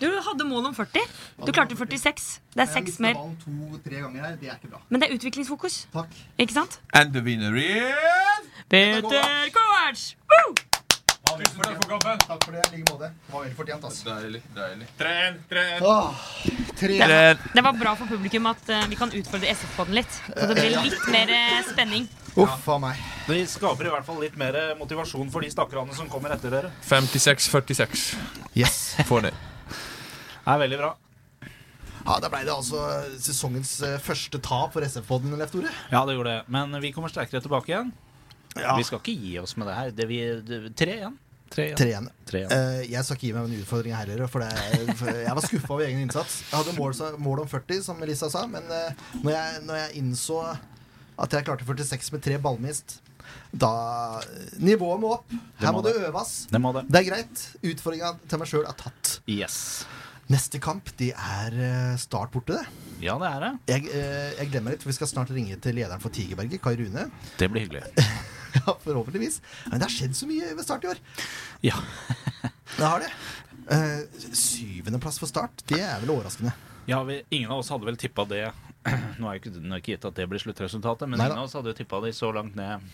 Speaker 4: Du hadde mål om 40. Du klarte 46. Det er seks mer.
Speaker 3: er.
Speaker 4: Men det er utviklingsfokus.
Speaker 3: Takk.
Speaker 4: Ikke sant?
Speaker 5: And the winner is
Speaker 4: Peter Kovac! Woo!
Speaker 5: Tusen takk for kampen.
Speaker 3: Takk for det. I like måte. Det var veldig fortjent, altså.
Speaker 5: Deilig. deilig Tren, tren.
Speaker 3: Åh, tre.
Speaker 4: Det var bra for publikum at uh, vi kan utfordre SF-podden litt. Så det blir litt mer uh, spenning.
Speaker 3: Uff a meg.
Speaker 2: Det skaper i hvert fall litt mer motivasjon for de stakkarene som kommer etter dere.
Speaker 5: 56-46
Speaker 3: Yes.
Speaker 5: Får det.
Speaker 2: Det er veldig bra.
Speaker 3: Ja, Da ble det altså sesongens eh, første tap for SF-podden, Leif Tore.
Speaker 2: Ja, det gjorde det. Men vi kommer sterkere tilbake igjen.
Speaker 3: Ja.
Speaker 2: Vi skal ikke gi oss med det her. Det vi, det, tre igjen. Tre igjen.
Speaker 3: Tre igjen.
Speaker 2: Tre igjen.
Speaker 3: Eh, jeg skal ikke gi meg en utfordring heller, for, det, for jeg var skuffa over egen innsats. Jeg hadde mål, mål om 40, som Melissa sa, men uh, når, jeg, når jeg innså at jeg klarte 46 med tre ballmist, da Nivået må opp. Her
Speaker 2: må
Speaker 3: må det øves.
Speaker 2: Det må det.
Speaker 3: Det er greit. Utfordringa til meg sjøl er tatt.
Speaker 2: Yes.
Speaker 3: Neste kamp det er eh, Start borte, det.
Speaker 2: Ja, det er det.
Speaker 3: Jeg, eh, jeg glemmer litt, for vi skal snart ringe til lederen for Tigerberget, Kai Rune.
Speaker 2: Det blir hyggelig. [laughs]
Speaker 3: Ja, forhåpentligvis. Men det har skjedd så mye ved Start i år.
Speaker 2: Ja. [laughs]
Speaker 3: Det har det. Uh, Syvendeplass for Start, det er vel overraskende.
Speaker 2: ja vi, ingen av oss hadde vel tippa det [clears throat] Nå er jo ikke, er ikke gitt at det blir sluttresultatet, men
Speaker 3: Neida.
Speaker 2: ingen av oss hadde jo tippa det så langt ned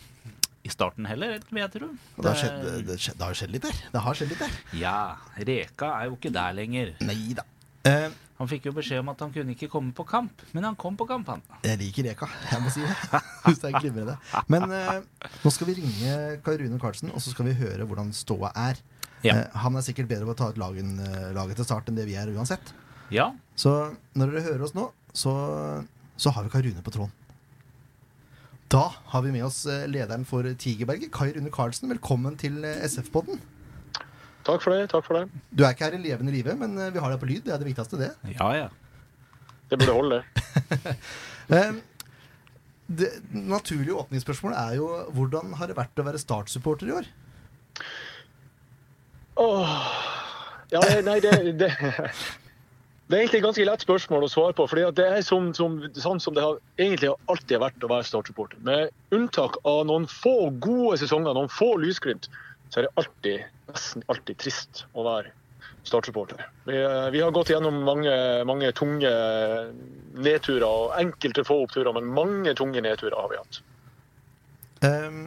Speaker 2: i starten heller, vil jeg tro.
Speaker 3: Det, har skjedd, det, skjedd, det har skjedd litt der. Det har skjedd litt der.
Speaker 2: Ja, Reka er jo ikke der lenger.
Speaker 3: Nei da. Eh,
Speaker 2: Han fikk jo beskjed om at han kunne ikke komme på kamp, men han kom på kamp, han.
Speaker 3: jeg liker Reka, jeg må si det. [laughs] Synes det er glimrende. Men eh, nå skal vi ringe Kai Rune Karlsen, og så skal vi høre hvordan ståa er.
Speaker 2: Ja.
Speaker 3: Eh, han er sikkert bedre på å ta ut lagen, laget til start enn det vi er uansett.
Speaker 2: Ja,
Speaker 3: Så når dere hører oss nå, så, så har vi Kai Rune på tråden. Da har vi med oss lederen for Tigerberget, Kai Rune Karlsen. Velkommen til SF-podden.
Speaker 6: Takk for det. takk for det.
Speaker 3: Du er ikke her i levende live, men eh, vi har deg på lyd. Det er det viktigste, det.
Speaker 2: ja, ja.
Speaker 6: Det burde holde.
Speaker 3: det. [laughs] Det naturlige åpningsspørsmålet er jo hvordan har det vært å være Start-supporter i år?
Speaker 6: Åh. Ja, nei, det, det, det er egentlig et ganske lett spørsmål å svare på. fordi det er som, som, sånn som det har egentlig alltid har vært å være Start-supporter. Med unntak av noen få gode sesonger, noen få lysglimt, så er det alltid, nesten alltid trist å være Start-supporter. Vi, eh, vi har gått gjennom mange, mange tunge nedturer, og enkelte få oppturer, men mange tunge nedturer har vi hatt.
Speaker 3: Um,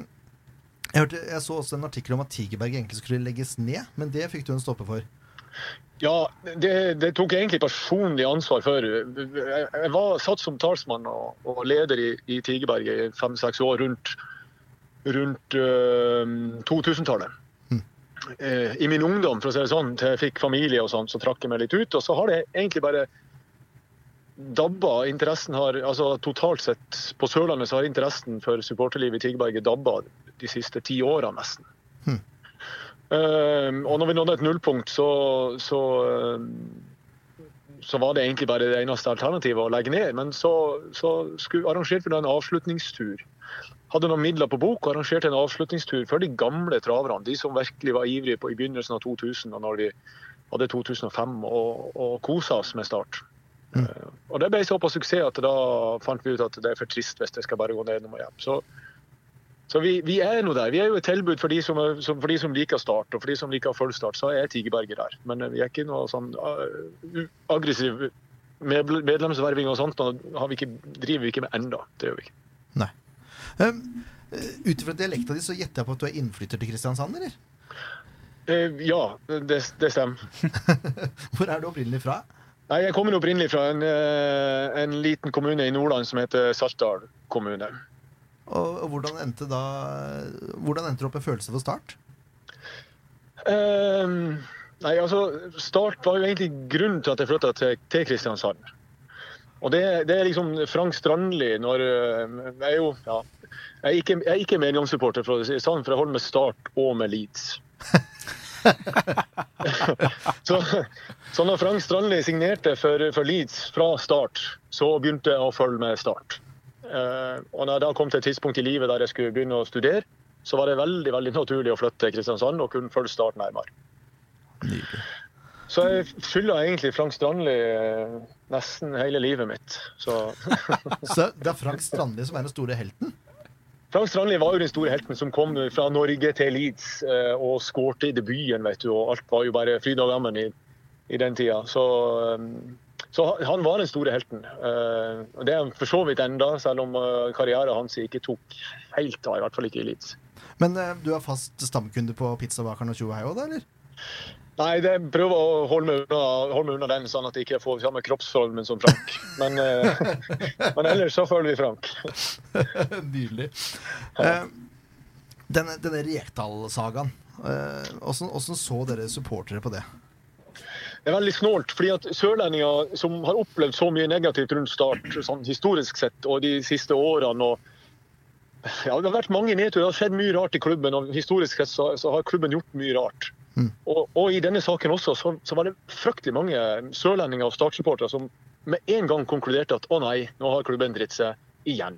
Speaker 3: jeg, hørte, jeg så også en artikkel om at Tigerberg egentlig skulle legges ned, men det fikk du en stopper for.
Speaker 6: Ja, det, det tok jeg egentlig personlig ansvar for. Jeg, var satt som talsmann og, og leder i, i Tigerberg i fem-seks år rundt, rundt uh, 2000-tallet. Eh, I min ungdom, for å si det sånn, til jeg fikk familie og sånn, så trakk jeg meg litt ut. Og så har det egentlig bare dabba. Interessen har, altså Totalt sett på Sørlandet så har interessen for supporterlivet i Tigerberget dabba de siste ti åra, nesten. Um, og når vi nådde et nullpunkt, så, så, så var det egentlig bare det eneste alternativet å legge ned. Men så, så skulle, arrangerte vi da en avslutningstur. Hadde noen midler på bok og arrangerte en avslutningstur for de gamle traverne. De som virkelig var ivrige på, i begynnelsen av 2000, og når vi hadde 2005, og, og kosa oss med start. Uh, og det ble såpass suksess at da fant vi ut at det er for trist hvis det skal bare gå ned og hjem. Så så vi, vi er nå der. Vi er jo et tilbud for de som, er- som, for de som liker start, og for de som liker full start, så er Tigerberget der. Men eh, vi er ikke noe sånn uh, aggressiv medlemsverving og sånt. og Har vi ikke, driver vi ikke med enda. Det gjør vi ikke.
Speaker 3: Um, Ut ifra dialekta di så gjetter jeg på at du er innflytter til Kristiansand, eller?
Speaker 6: Uh, ja, det, det stemmer. [laughs]
Speaker 3: Hvor er du opprinnelig fra?
Speaker 6: Nei, Jeg kommer opprinnelig fra en, eh, en liten kommune i Nordland som heter Saltdal kommune.
Speaker 3: Og, og hvordan endte da Hvordan endte du opp med følelse for start?
Speaker 6: Ehm, nei, altså, Start var jo egentlig grunnen til at jeg flytta til, til Kristiansand. Og det, det er liksom Frank Strandli når eh, Jeg er jo ja, jeg er ikke, jeg er ikke medgangssupporter, for å si det for jeg holder med Start og med Leeds. [laughs] så, så når Frank Strandli signerte for, for Leeds fra start, så begynte jeg å følge med Start. Eh, og når jeg da kom til et tidspunkt i livet der jeg skulle begynne å studere, så var det veldig veldig naturlig å flytte til Kristiansand og kunne følge Start nærmere. Så jeg fyller egentlig Frank Strandli eh, nesten hele livet mitt. Så [laughs]
Speaker 3: Så det er Frank Strandli som er den store helten?
Speaker 6: Frank Strandli var jo den store helten som kom fra Norge til Leeds eh, og skårte i debuten, vet du. Og alt var jo bare fryd og gammen i, i den tida. Så, eh, så han var den store helten. Og Det er han for så vidt enda, selv om karrieren hans ikke tok helt av. I hvert fall ikke i Leeds.
Speaker 3: Men du er fast stamkunde på pizzabakeren og tjohei òg, da, eller?
Speaker 6: Nei, det prøver å holde meg unna, holde meg unna den, sånn at jeg ikke får samme kroppsformen som Frank. Men, eh, men ellers så følger vi Frank. [laughs]
Speaker 3: Nydelig. Eh, denne denne Rekdal-sagaen, eh, åssen åssen så dere supportere på det?
Speaker 6: Det er veldig snålt, fordi at sørlendinger som har opplevd så mye negativt rundt Start sånn historisk sett, og de siste årene og ja, Det har vært mange nedturer, det har skjedd mye rart i klubben. og Historisk sett så, så har klubben gjort mye rart. Og, og i denne saken også så, så var det fryktelig mange sørlendinger og Start-supportere som med en gang konkluderte at å nei, nå har klubben dritt seg igjen.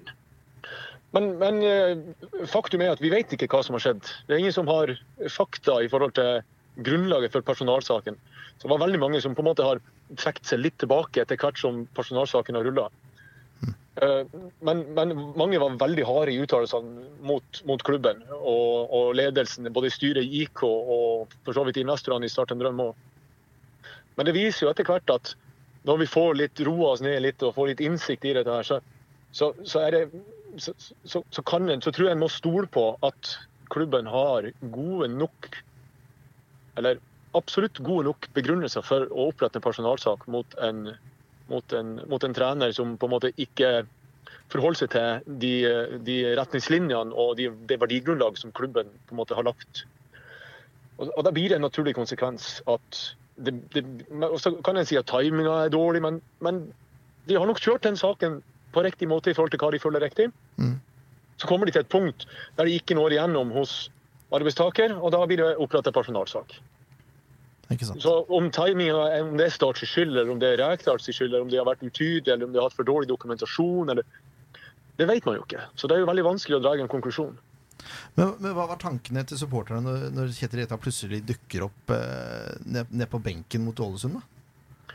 Speaker 6: Men, men eh, faktum er at vi vet ikke hva som har skjedd. Det er ingen som har fakta i forhold til grunnlaget for personalsaken. Så det var veldig mange som på en måte har trukket seg litt tilbake etter hvert som personalsaken har rulla. Men, men mange var veldig harde i uttalelsene mot, mot klubben og, og ledelsen, både styret i IK og for så vidt investorene i Start en drøm òg. Men det viser jo etter hvert at når vi får litt roa oss ned litt og får litt innsikt i dette, her, så, så, så, det, så, kan en, så tror jeg en må stole på at klubben har gode nok Eller absolutt gode nok begrunnelser for å opprette en personalsak mot en, mot en, mot en trener som på en måte ikke forholder seg til de, de retningslinjene og de, det verdigrunnlag som klubben på en måte har lagt. Og, og Da blir det en naturlig konsekvens at det, det, og Så kan en si at timinga er dårlig, men, men de har nok kjørt den saken på riktig måte i forhold til hva de føler riktig.
Speaker 3: Mm.
Speaker 6: Så kommer de til et punkt der de ikke når igjennom hos arbeidstaker, og da blir det opprettet personalsak. Så om timinga om det er Starts skyld, eller om det er Rekdals skyld, eller om de har vært utydelige, eller om de har hatt for dårlig dokumentasjon, eller Det vet man jo ikke. Så det er jo veldig vanskelig å dra en konklusjon.
Speaker 3: Men, men hva var tankene til supporterne når, når Kjetil Rekdal plutselig dukker opp eh, ned, ned på benken mot Ålesund? da?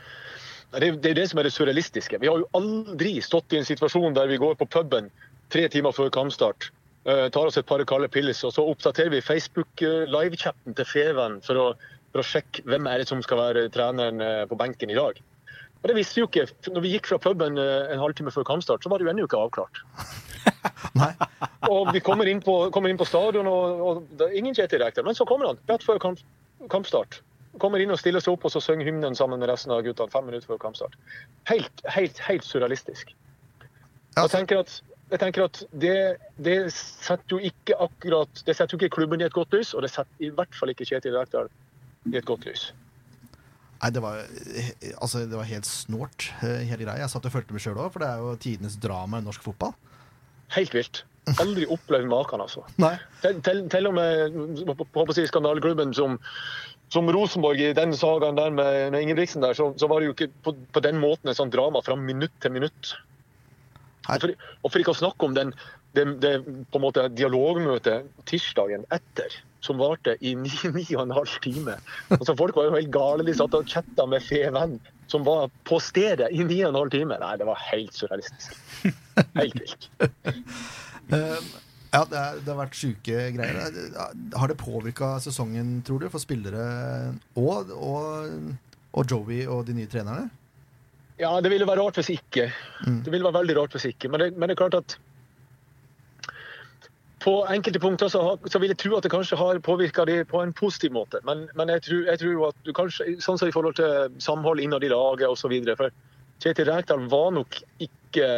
Speaker 6: Det er det er det som er det surrealistiske. Vi har jo aldri stått i en situasjon der vi går på puben tre timer før kampstart, eh, tar oss et par kalde pils, og så oppdaterer vi Facebook-livechatten til Feven for å, for å sjekke hvem er det som skal være treneren eh, på benken i dag. Og det visste vi jo ikke. Når vi gikk fra puben eh, en halvtime før kampstart, så var det jo ennå ikke avklart. [laughs] [laughs] Og vi kommer inn på, kommer inn på stadion, og, og det er ingen Kjetil Rekdal. Men så kommer han rett før kamp, kampstart. kommer inn og stiller seg opp og så synger hymnen sammen med resten av guttene fem minutter før kampstart. Helt, helt, helt surrealistisk. Jeg tenker at, jeg tenker at det, det setter jo ikke akkurat Det setter jo ikke klubben i et godt lys, og det setter i hvert fall ikke Kjetil Rekdal i et godt lys.
Speaker 3: Nei, det var, altså, det var helt snålt, hele greia. Jeg satt og fulgte med sjøl òg, for det er jo tidenes drama i norsk fotball.
Speaker 6: Helt vilt. Aldri opplevd maken, altså. [laughs] Til, til, til og med si, skandaleklubben som, som Rosenborg i den sagaen der med, med Ingebrigtsen der, så, så var det jo ikke på, på den måten et sånt drama fra minutt til minutt. Og for, og for ikke å snakke om den, det, det på en måte dialogmøtet tirsdagen etter, som varte i ni, ni og en halv time. Altså, folk var jo helt gale. De satt og chatta med Feven, som var på stedet i ni og en halv time. Nei, det var helt surrealistisk. Helt vilt. [laughs]
Speaker 3: Eh, ja, det, er, det har vært sjuke greier. Har det påvirka sesongen, tror du, for spillere og, og, og Joey og de nye trenerne?
Speaker 6: Ja, det ville være rart hvis ikke.
Speaker 3: Mm.
Speaker 6: Det ville være veldig rart hvis ikke. Men det, men det er klart at på enkelte punkter så, så vil jeg tro at det kanskje har påvirka de på en positiv måte. Men, men jeg, tror, jeg tror at du kanskje, sånn som i forhold til samhold innad i laget osv. For Kjetil Rekdal var nok ikke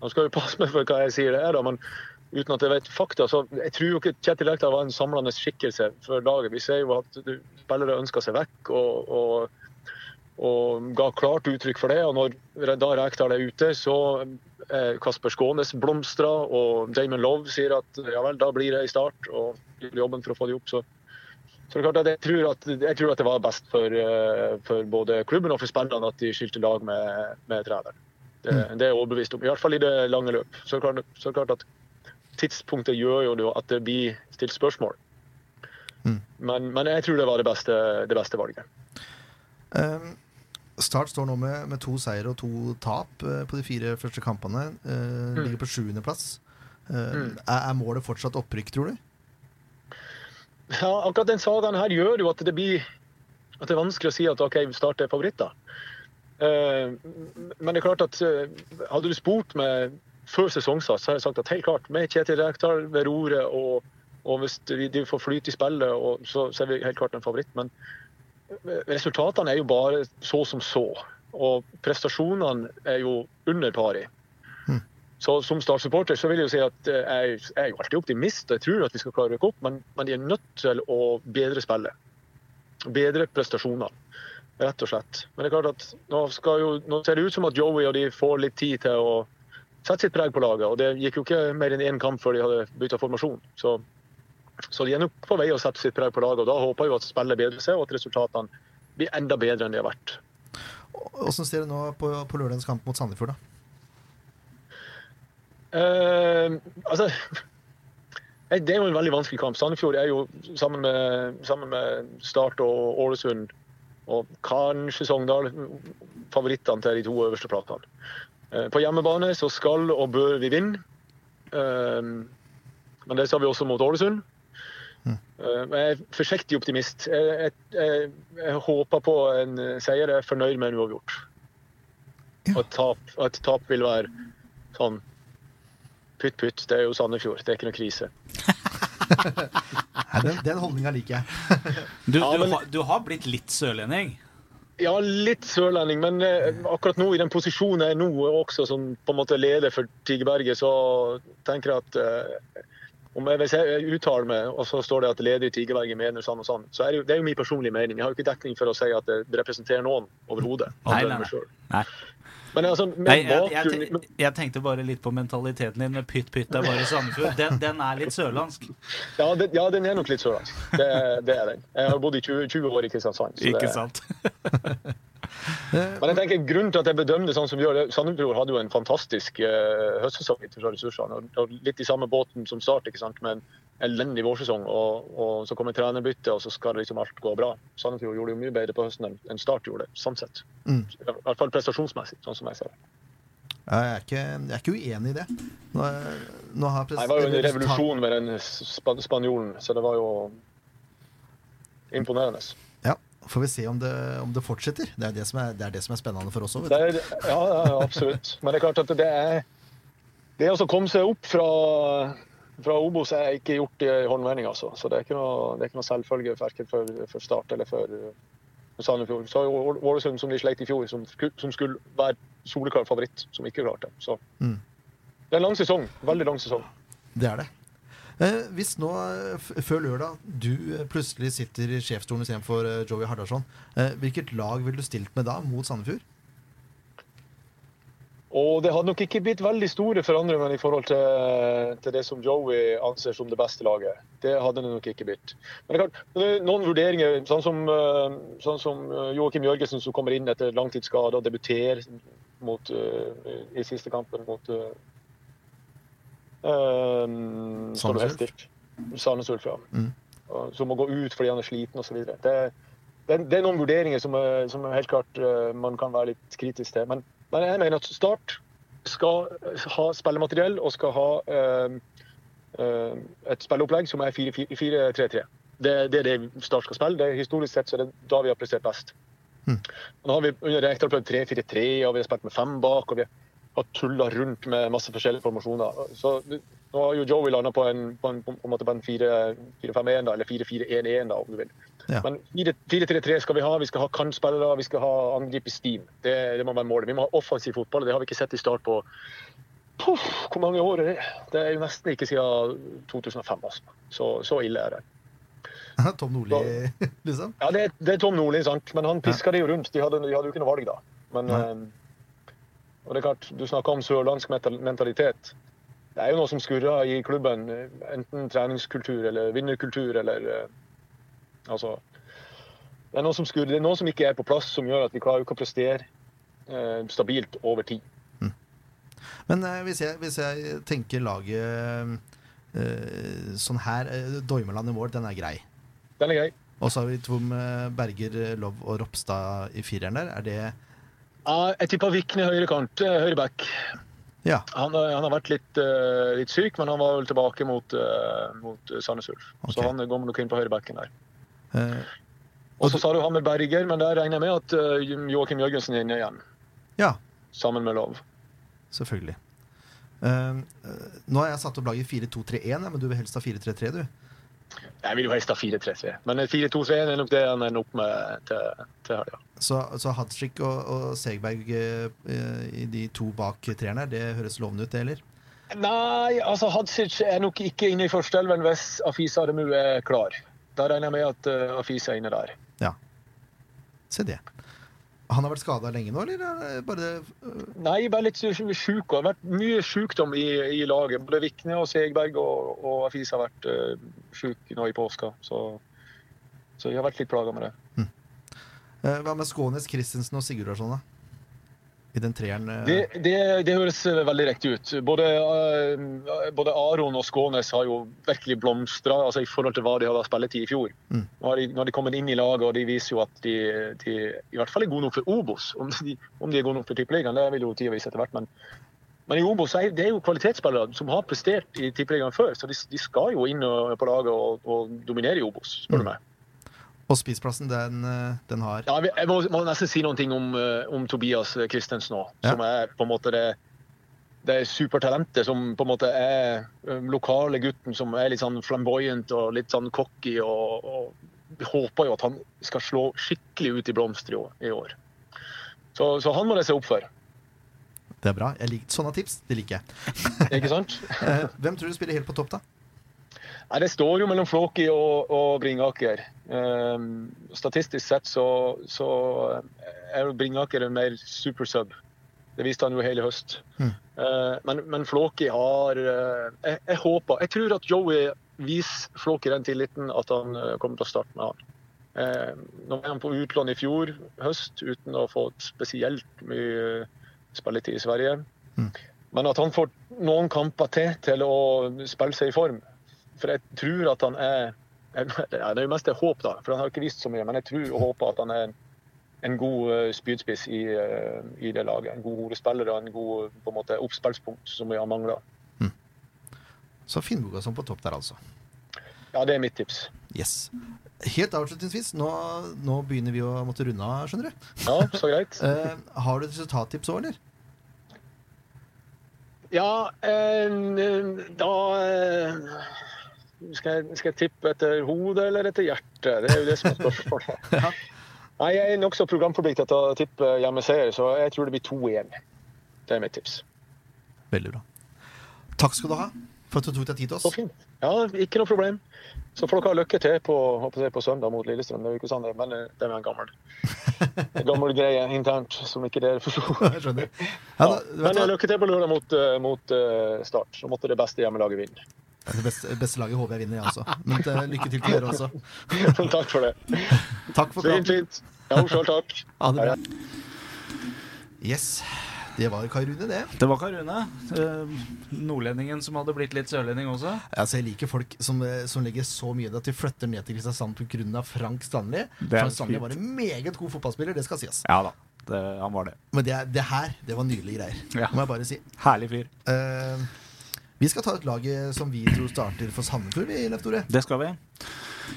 Speaker 6: Nå skal jo passe meg for hva jeg sier, det er da, men uten at jeg vet fakta, så jeg tror jo ikke Kjetil Rekdal var en samlende skikkelse for laget. Vi ser jo at spillere ønsker seg vekk. og, og og ga klart uttrykk for det. Og når da Rekdal er ute, så er Kasper Skånes blomstrer, og Damon Love sier at ja vel, da blir det i start, og gjør jobben for å få de opp. Så, så det er klart at jeg tror at, jeg tror at det var best for, eh, for både klubben og for spillerne at de skilte lag med, med treneren. Det, det er jeg overbevist om, i hvert fall i det lange løp. Så er det klart, så er klart at tidspunktet gjør jo at det blir stilt spørsmål.
Speaker 3: Mm.
Speaker 6: Men, men jeg tror det var det beste, det beste valget.
Speaker 3: Eh, Start står nå med, med to seier og to tap eh, på de fire første kampene. Eh, Ligger på sjuendeplass. Eh,
Speaker 6: Mm.
Speaker 3: er, er målet fortsatt opprykk, tror du?
Speaker 6: Ja, akkurat den sagaen her gjør jo at det blir at det er vanskelig å si at OK, Start er favoritter. Eh, men det er klart at eh, hadde du spurt meg før sesongstart, så har jeg sagt at helt klart, med Kjetil Rekdal ved roret og, og hvis de, får flyt i spillet, og, så, så er vi helt klart en favoritt. Men resultatene er jo bare så som så. Og prestasjonene er jo under pari.
Speaker 3: Mm.
Speaker 6: Så som Start-supporter så vil jeg jo si at eh, jeg, jeg er jo alltid optimist. og Jeg tror at vi skal klare å rykke opp, men, men de er nødt til å bedre spillet. Bedre prestasjoner, rett og slett. Men det er klart at nå, jo, nå ser det ut som at Joey og de får litt tid til å sette sitt preg på laget. Og det gikk jo ikke mer enn én kamp før de hadde bytta formasjon. Så, så de er nok på vei å sette sitt preg på laget. Og da håper jeg at spillet bedrer seg, og at resultatene blir enda bedre enn de har vært.
Speaker 3: Hvordan ser det nå på, på lørdagens kamp mot Sandefjord, da?
Speaker 6: Uh, altså Det er jo en veldig vanskelig kamp. Sandefjord er jo sammen med, sammen med Start og Ålesund og kanskje Sogndal favorittene til de to øverste platene. Eh, På hjemmebane så skal og bør vi vinne. Eh, Men det sa vi også mot Ålesund.
Speaker 3: Mm.
Speaker 6: Eh, jeg er forsiktig optimist. Jeg, jeg, jeg, jeg håper på en seier. Jeg er fornøyd med en uavgjort.
Speaker 3: Ja.
Speaker 6: Et tap, et tap vil være sånn Pytt, pytt. Det er jo Sandefjord. Det er ikke noe krise.
Speaker 3: Nei, den, den holdninga liker jeg.
Speaker 2: Du,
Speaker 6: Ja,
Speaker 2: du,
Speaker 6: men-
Speaker 2: har, du har blitt litt sørlending.
Speaker 6: Ja, litt sørlending, men eh, akkurat nå, i den posisjonen jeg er nå, også som på en måte leder for Tigerberget, så tenker jeg at eh, om jeg, hvis jeg uttaler meg, og så står det at leder i Tigerberget mener sånn og sånn, så er det, jo, det er jo min personlige mening. Jeg har jo ikke dekning for å si at det representerer noen overhodet.
Speaker 2: Nei, nei, nei. Nei.
Speaker 6: Men altså, med
Speaker 2: Nei, jeg, jeg, jeg tenkte bare litt på mentaliteten din med pytt pytt er bare Sandefjord. Den, den er litt sørlandsk.
Speaker 6: ja, det, ja, den er nok litt sørlandsk. Det, det er den. Jeg har bodd i 20, 20 år i Kristiansand. så
Speaker 2: Ikke sant?
Speaker 6: Men jeg tenker grunnen til at jeg bedømmer det sånn som vi gjør Sandefjord hadde jo en fantastisk eh, høstsesong ressursene. og- Litt i samme båten som Start, ikke sant? med en elendig vårsesong. Og, og så kommer trenerbyttet, og så skal liksom alt gå bra. Sandefjord gjorde det mye bedre på høsten enn Start gjorde det, sånn sett.
Speaker 3: Mm.
Speaker 6: I hvert fall prestasjonsmessig, sånn som jeg ser det.
Speaker 3: Jeg er ikke, jeg er ikke uenig i det. Nå, nå har
Speaker 6: Nei, Det var jo en revolusjon med den spanjolen, så det var jo imponerende.
Speaker 3: Får vi se om det, om det fortsetter. Det er det, som er, det er det som er spennende for oss òg.
Speaker 6: Ja, ja, absolutt. Men det er klart at det er Det å komme seg opp fra, fra Obos er ikke gjort i håndvending, altså. Så det er ikke noe, er ikke noe selvfølge verken for, for Start eller for, Sandefjord. Så Ålesund, som de sleit i fjor, som, som skulle være soleklar favoritt, som ikke klarte. Så
Speaker 3: Mm.
Speaker 6: det er en lang sesong. Veldig lang sesong.
Speaker 3: Det er det. Eh, hvis nå, eh, før lørdag, du eh, plutselig sitter i sjefsstolen istedenfor Joey Hardarson, hvilket lag ville du stilt med da mot Sandefjord?
Speaker 6: Og det hadde nok ikke blitt veldig store forandringer i forhold til, til det som Joey anser som det beste laget. Det hadde det nok ikke blitt. Men det er klart, noen vurderinger, sånn som, sånn som Joakim Jørgensen som kommer inn etter langtidsskade og debuterer mot, i siste kampen mot uh, helt stilt? Sandnes Ulf, ja.
Speaker 3: Mm.
Speaker 6: Som må gå ut fordi han er sliten osv. Det, det, det er noen vurderinger som, er, som er helt klart uh, man kan være litt kritisk til. Men, men jeg mener at Start skal ha spillemateriell og skal ha uh, et spilleopplegg som er 4-3-3. Det, det er det Start skal spille. Det Historisk sett så er det da vi har prestert best.
Speaker 3: Mm.
Speaker 6: Nå har vi under Rekdal prøvd 3-4-3, og vi har spilt med fem bak. og vi har tulla rundt med masse forskjellige formasjoner. Så nå har jo Joey landa på en, på en, på en, på en 4-5-1, eller 4-4-1-1, om du vil.
Speaker 3: Ja.
Speaker 6: Men 4-3-3 skal vi ha. Vi skal ha kantspillere, vi skal ha angrip i steam. Det, det må være målet. Vi må ha offensiv fotball. og Det har vi ikke sett i start på Puff, Hvor mange år er det? Det er jo nesten ikke siden 2005. Altså. Så, så ille er det. [laughs]
Speaker 3: Tom Nordli, [laughs] liksom?
Speaker 6: Ja, det, det er Tom Nordli, sant? men han piska det jo rundt. De hadde, de hadde jo ikke noe valg da. Men,
Speaker 3: Nei.
Speaker 6: Og det er klart, Du snakker om sørlandsk mentalitet. Det er jo noe som skurrer i klubben. Enten treningskultur eller vinnerkultur eller eh, Altså Det er noe som skurrer. Det er noe som ikke er på plass, som gjør at vi klarer ikke å prestere eh, stabilt over tid.
Speaker 3: Men eh, hvis, jeg, hvis jeg tenker laget eh, sånn her eh, Doimeland i mål, den er grei.
Speaker 6: Den er grei.
Speaker 3: Og så har vi Tom eh, Berger, Lov og Ropstad i fireren der. Er det
Speaker 6: Ja, jeg tipper Vikne høyrekant, høyre høyreback.
Speaker 3: Ja.
Speaker 6: Han, har- han har vært litt, uh, litt syk, men han var vel tilbake mot, uh, mot Sandnes Ulf.
Speaker 3: Okay.
Speaker 6: Så han går nok inn på høyrebacken der.
Speaker 3: Uh,
Speaker 6: Og så sa du han med Berger, men der regner jeg med at uh, Joakim Jørgensen er inne igjen.
Speaker 3: Ja.
Speaker 6: Sammen med Lov.
Speaker 3: Selvfølgelig. Eh, eh, nå har jeg satt opp laget 4-2-3-1, men du vil helst ha 4-3-3, du?
Speaker 6: Jeg vil jo helst ha 4-3-3, men 4-2-3 er nok det han ender opp med til, til helga.
Speaker 3: Så, så Hadzik og, og Segberg eh, eh, i de to bak treerne, det høres lovende ut, det, eller?
Speaker 6: Nei, altså Hadzic er nok ikke inne i førsteelven hvis Afisa Aremu er klar. Da regner jeg med at uh, Afisa er inne der.
Speaker 3: Ja, Se det. Han har vært skada lenge nå, eller er bare øh,
Speaker 6: Nei, bare litt sjuk. Det har vært mye sykdom i, i laget. Både Vikne og Segberg og, og Afis har vært uh, sjuke nå i påska. Så, så jeg har vært litt plaga med det.
Speaker 3: eh, Hva med Skånes, Christensen og Sigurdarsson, da? I den treeren eh,
Speaker 6: Det, det, det høres eh, veldig riktig ut. Både, eh, både Aron og Skånes har jo virkelig blomstra altså, i forhold til hva de hadde spilletid i fjor.
Speaker 3: Mm.
Speaker 6: Nå har de, nå har de kommet inn i laget, og de viser jo at de, de i hvert fall er gode nok for Obos. Om de, om de er gode nok for Tippeligaen, det vil jo tida vise etter hvert. Men, men i Obos er det er jo kvalitetsspillere som har prestert i Tippeligaen før, så de, de skal jo inn på laget og, og dominere i Obos, spør du
Speaker 3: Mm.
Speaker 6: meg.
Speaker 3: Og spissplassen, den, eh, den har
Speaker 6: Ja, jeg må, må nesten si noe om, eh, om Tobias Christensen òg, som er på en måte det, det supertalentet som på en måte er eh, lokale gutten som er litt sånn flamboyant og litt sånn cocky. Og, og håper jo at han skal slå skikkelig ut i blomster i år. Så, så han må det se opp for,
Speaker 3: Det er bra. Jeg liker, sånne tips det liker jeg.
Speaker 6: ikke sant? [laughs]
Speaker 3: Hvem tror du spiller helt på topp, da?
Speaker 6: Nei, Det står jo mellom Flåki og, og Bringaker. Um, statistisk sett så, så er jo Bringaker en mer supersub. Det viste han jo hele høst.
Speaker 3: Mm.
Speaker 6: Uh, men, men Flåki har uh, jeg, jeg håper Jeg tror at Joey viser Flåki den tilliten at han uh, kommer til å starte med han. Eh, nå var han på utlån i fjor høst uten å få spesielt mye spilletid i Sverige.
Speaker 3: Mm.
Speaker 6: Men at han får noen kamper til til å spille seg i form. For jeg tror at han er [laughs] Det er jo mest et håp, da, for han har ikke vist så mye. Men jeg tror og håper at han er en, en god eh, spydspiss i, eh, i det laget. En god hodespiller og en god på en måte, oppspillspunkt som vi har mangla.
Speaker 3: Så Finnbogason på topp der, altså.
Speaker 6: Ja, det er mitt tips.
Speaker 3: Yes. Helt avslutningsvis, nå, nå begynner vi å måtte runde av, skjønner du.
Speaker 6: Ja, så greit. [laughs]
Speaker 3: Eh, har du et resultattips òg, eller?
Speaker 6: Ja, eh, da eh, skal jeg, skal jeg tippe etter hodet eller etter hjertet? Det er jo det som er spørsmålet. [laughs] Nei, Jeg er nokså programforpliktet til å tippe hjemmeseier, så jeg tror det blir 2-1. Det er mitt tips.
Speaker 3: Veldig bra. Takk skal du ha for at du tok deg tid til
Speaker 6: Så
Speaker 3: oss.
Speaker 6: fint. Ja, ikke noe problem. Så får dere ha lykke til på, på søndag mot Lillestrøm. Det er jo ikke sånn det, men det er en gammel, [laughs] gammel greie internt som ikke dere forsto. [laughs]
Speaker 3: Ja,
Speaker 6: Men
Speaker 3: hva?
Speaker 6: lykke til på lørdag mot, eh, mot eh, Start. Så måtte det beste hjemmelaget vinne.
Speaker 3: Det beste, beste laget håper jeg vinner, jeg også. Men uh, lykke til til dere også. [laughs]
Speaker 6: Takk for det.
Speaker 3: Takk for
Speaker 6: Fint,
Speaker 3: praten.
Speaker 6: fint. Ja, sjøl takk.
Speaker 3: Ha det bra. Yes. Det var Kai Rune, det.
Speaker 2: Det var Karune. Eh, nordlendingen som hadde blitt litt sørlending også.
Speaker 3: Altså, jeg liker folk som, eh, som legger så mye i det at de flytter ned til Kristiansand pga. Frank Stanley.
Speaker 2: Er
Speaker 3: Frank Stanley var en meget god fotballspiller, det skal sies.
Speaker 2: Ja da, det, han var det.
Speaker 3: Men det, det her, det var nydelige greier.
Speaker 2: Ja.
Speaker 3: Må jeg bare si.
Speaker 2: Herlig fyr.
Speaker 3: Eh, vi skal ta ut laget som vi tror starter for Sandefjord, vi, Leif Tore.
Speaker 2: Det skal vi.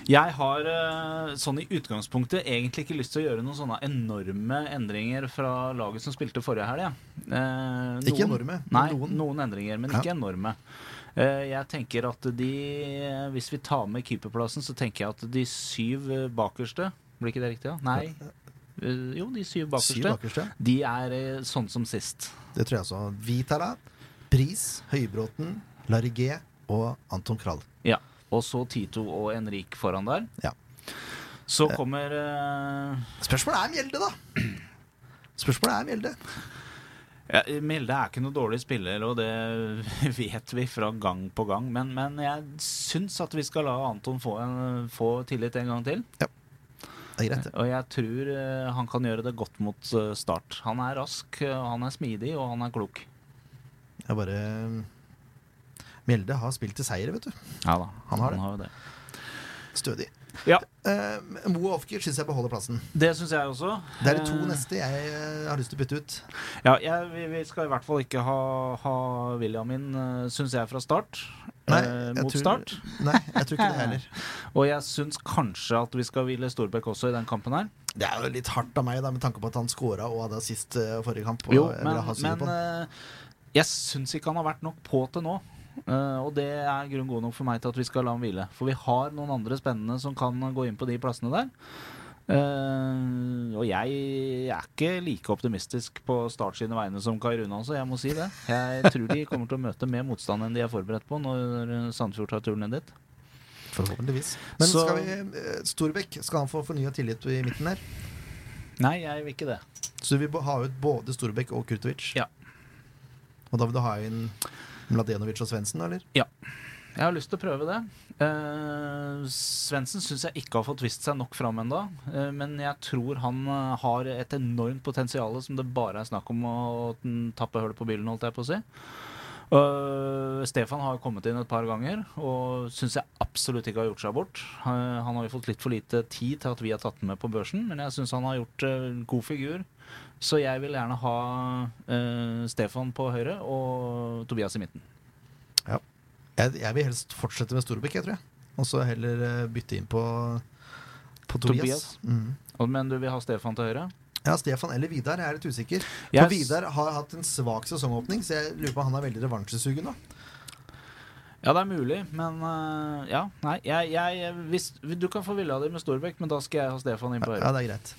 Speaker 2: Jeg har eh, sånn i utgangspunktet egentlig ikke lyst til å gjøre noen sånne enorme endringer fra laget som spilte forrige helg. Ja. Eh,
Speaker 3: Ikke enorme,
Speaker 2: Nei,
Speaker 3: noen.
Speaker 2: noen. endringer, men
Speaker 3: Ja.
Speaker 2: ikke enorme. Eh, jeg tenker at de Hvis vi tar med keeperplassen, så tenker jeg at de syv eh, bakerste Blir ikke det riktig? da? Nei. Eh, jo, de syv bakerste.
Speaker 3: Syv bakerste.
Speaker 2: De er eh, sånn som sist.
Speaker 3: Det tror jeg også. Vitala, Pris, Høybråten, Larigé og Anton Krall.
Speaker 2: Ja. Og så Tito og Henrik foran der.
Speaker 3: Ja.
Speaker 2: Så kommer eh,
Speaker 3: Spørsmålet er Mjelde, da. Spørsmålet er Mjelde.
Speaker 2: Ja, Mjelde er ikke noe dårlig spiller, og det [laughs] vet vi fra gang på gang. Men, men jeg syns at vi skal la Anton få, en, få tillit en gang til.
Speaker 3: Det er greit.
Speaker 2: Og jeg tror eh, han kan gjøre det godt mot eh, Start. Han er rask, eh, han er smidig, og han er klok.
Speaker 3: Jeg bare Mjelde har spilt til seier, vet du.
Speaker 2: Ja da,
Speaker 3: Han har det.
Speaker 2: jo det.
Speaker 3: Stødig.
Speaker 2: Ja,
Speaker 3: Uh, Mo og Ofker syns jeg beholder plassen.
Speaker 2: det syns jeg også.
Speaker 3: Det er de to
Speaker 2: Eh,
Speaker 3: neste jeg eh, har lyst til å bytte ut.
Speaker 2: Ja, jeg, vi, vi skal i hvert fall ikke ha, ha William inn, uh, syns jeg, fra start.
Speaker 3: Nei,
Speaker 2: eh, mot
Speaker 3: tror-
Speaker 2: Start.
Speaker 3: Nei, jeg tror ikke det heller. [laughs]
Speaker 2: Og jeg syns kanskje at vi skal hvile Storbekk også i den kampen her.
Speaker 3: Det er jo litt hardt av meg, da, med tanke på at han scora og hadde assist uh, forrige kamp. Og
Speaker 2: Jo, men, men
Speaker 3: han.
Speaker 2: eh, jeg syns ikke han har vært nok på til nå. Uh, og det er grunn god nok for meg til at vi skal la ham hvile. For vi har noen andre spennende som kan gå inn på de plassene der. Uh, og jeg er ikke like optimistisk på Start sine vegne som Kai Rune, altså. Jeg må si det. Jeg tror de kommer til å møte mer motstand enn de er forberedt på når Sandefjord tar turen ned dit.
Speaker 3: Forhåpentligvis. Men
Speaker 2: Så-
Speaker 3: skal vi eh, Storbekk, skal han få fornya tillit i midten her?
Speaker 2: Nei, jeg vil ikke det.
Speaker 3: Så vi har ha ut både Storbekk og Kurtovic?
Speaker 2: Ja.
Speaker 3: Og da vil du ha inn Mladenovic og Svendsen, eller? Ja.
Speaker 2: Jeg har lyst til å prøve det. Uh, Svendsen syns jeg ikke har fått vist seg nok fram ennå. Uh, men jeg tror han eh, har et enormt potensial som det bare er snakk om å, å tappe hull på bilen, holdt jeg på å si. Uh, Stefan har kommet inn et par ganger og syns jeg absolutt ikke har gjort seg bort. Uh, han har jo fått litt for lite tid til at vi har tatt den med på børsen, men jeg syns han har gjort uh, god figur. Så jeg vil gjerne ha uh, Stefan på høyre og Tobias i midten.
Speaker 3: Jeg, jeg vil helst fortsette med Storbekk, jeg tror jeg. Og så heller uh, bytte inn på, på Tobias.
Speaker 2: Tobias.
Speaker 3: Mm.
Speaker 2: Men du vil ha Stefan til høyre?
Speaker 3: Ja, Stefan eller Vidar. Jeg er litt usikker. For Vidar har hatt en svak sesongåpning, så jeg lurer på om han er veldig revansjesugen nå.
Speaker 2: Ja, det er mulig, men uh, Ja, nei. Jeg, jeg, hvis, du kan få Villa di med Storbekk, men da skal jeg ha Stefan inn på
Speaker 3: Ja, det er greit.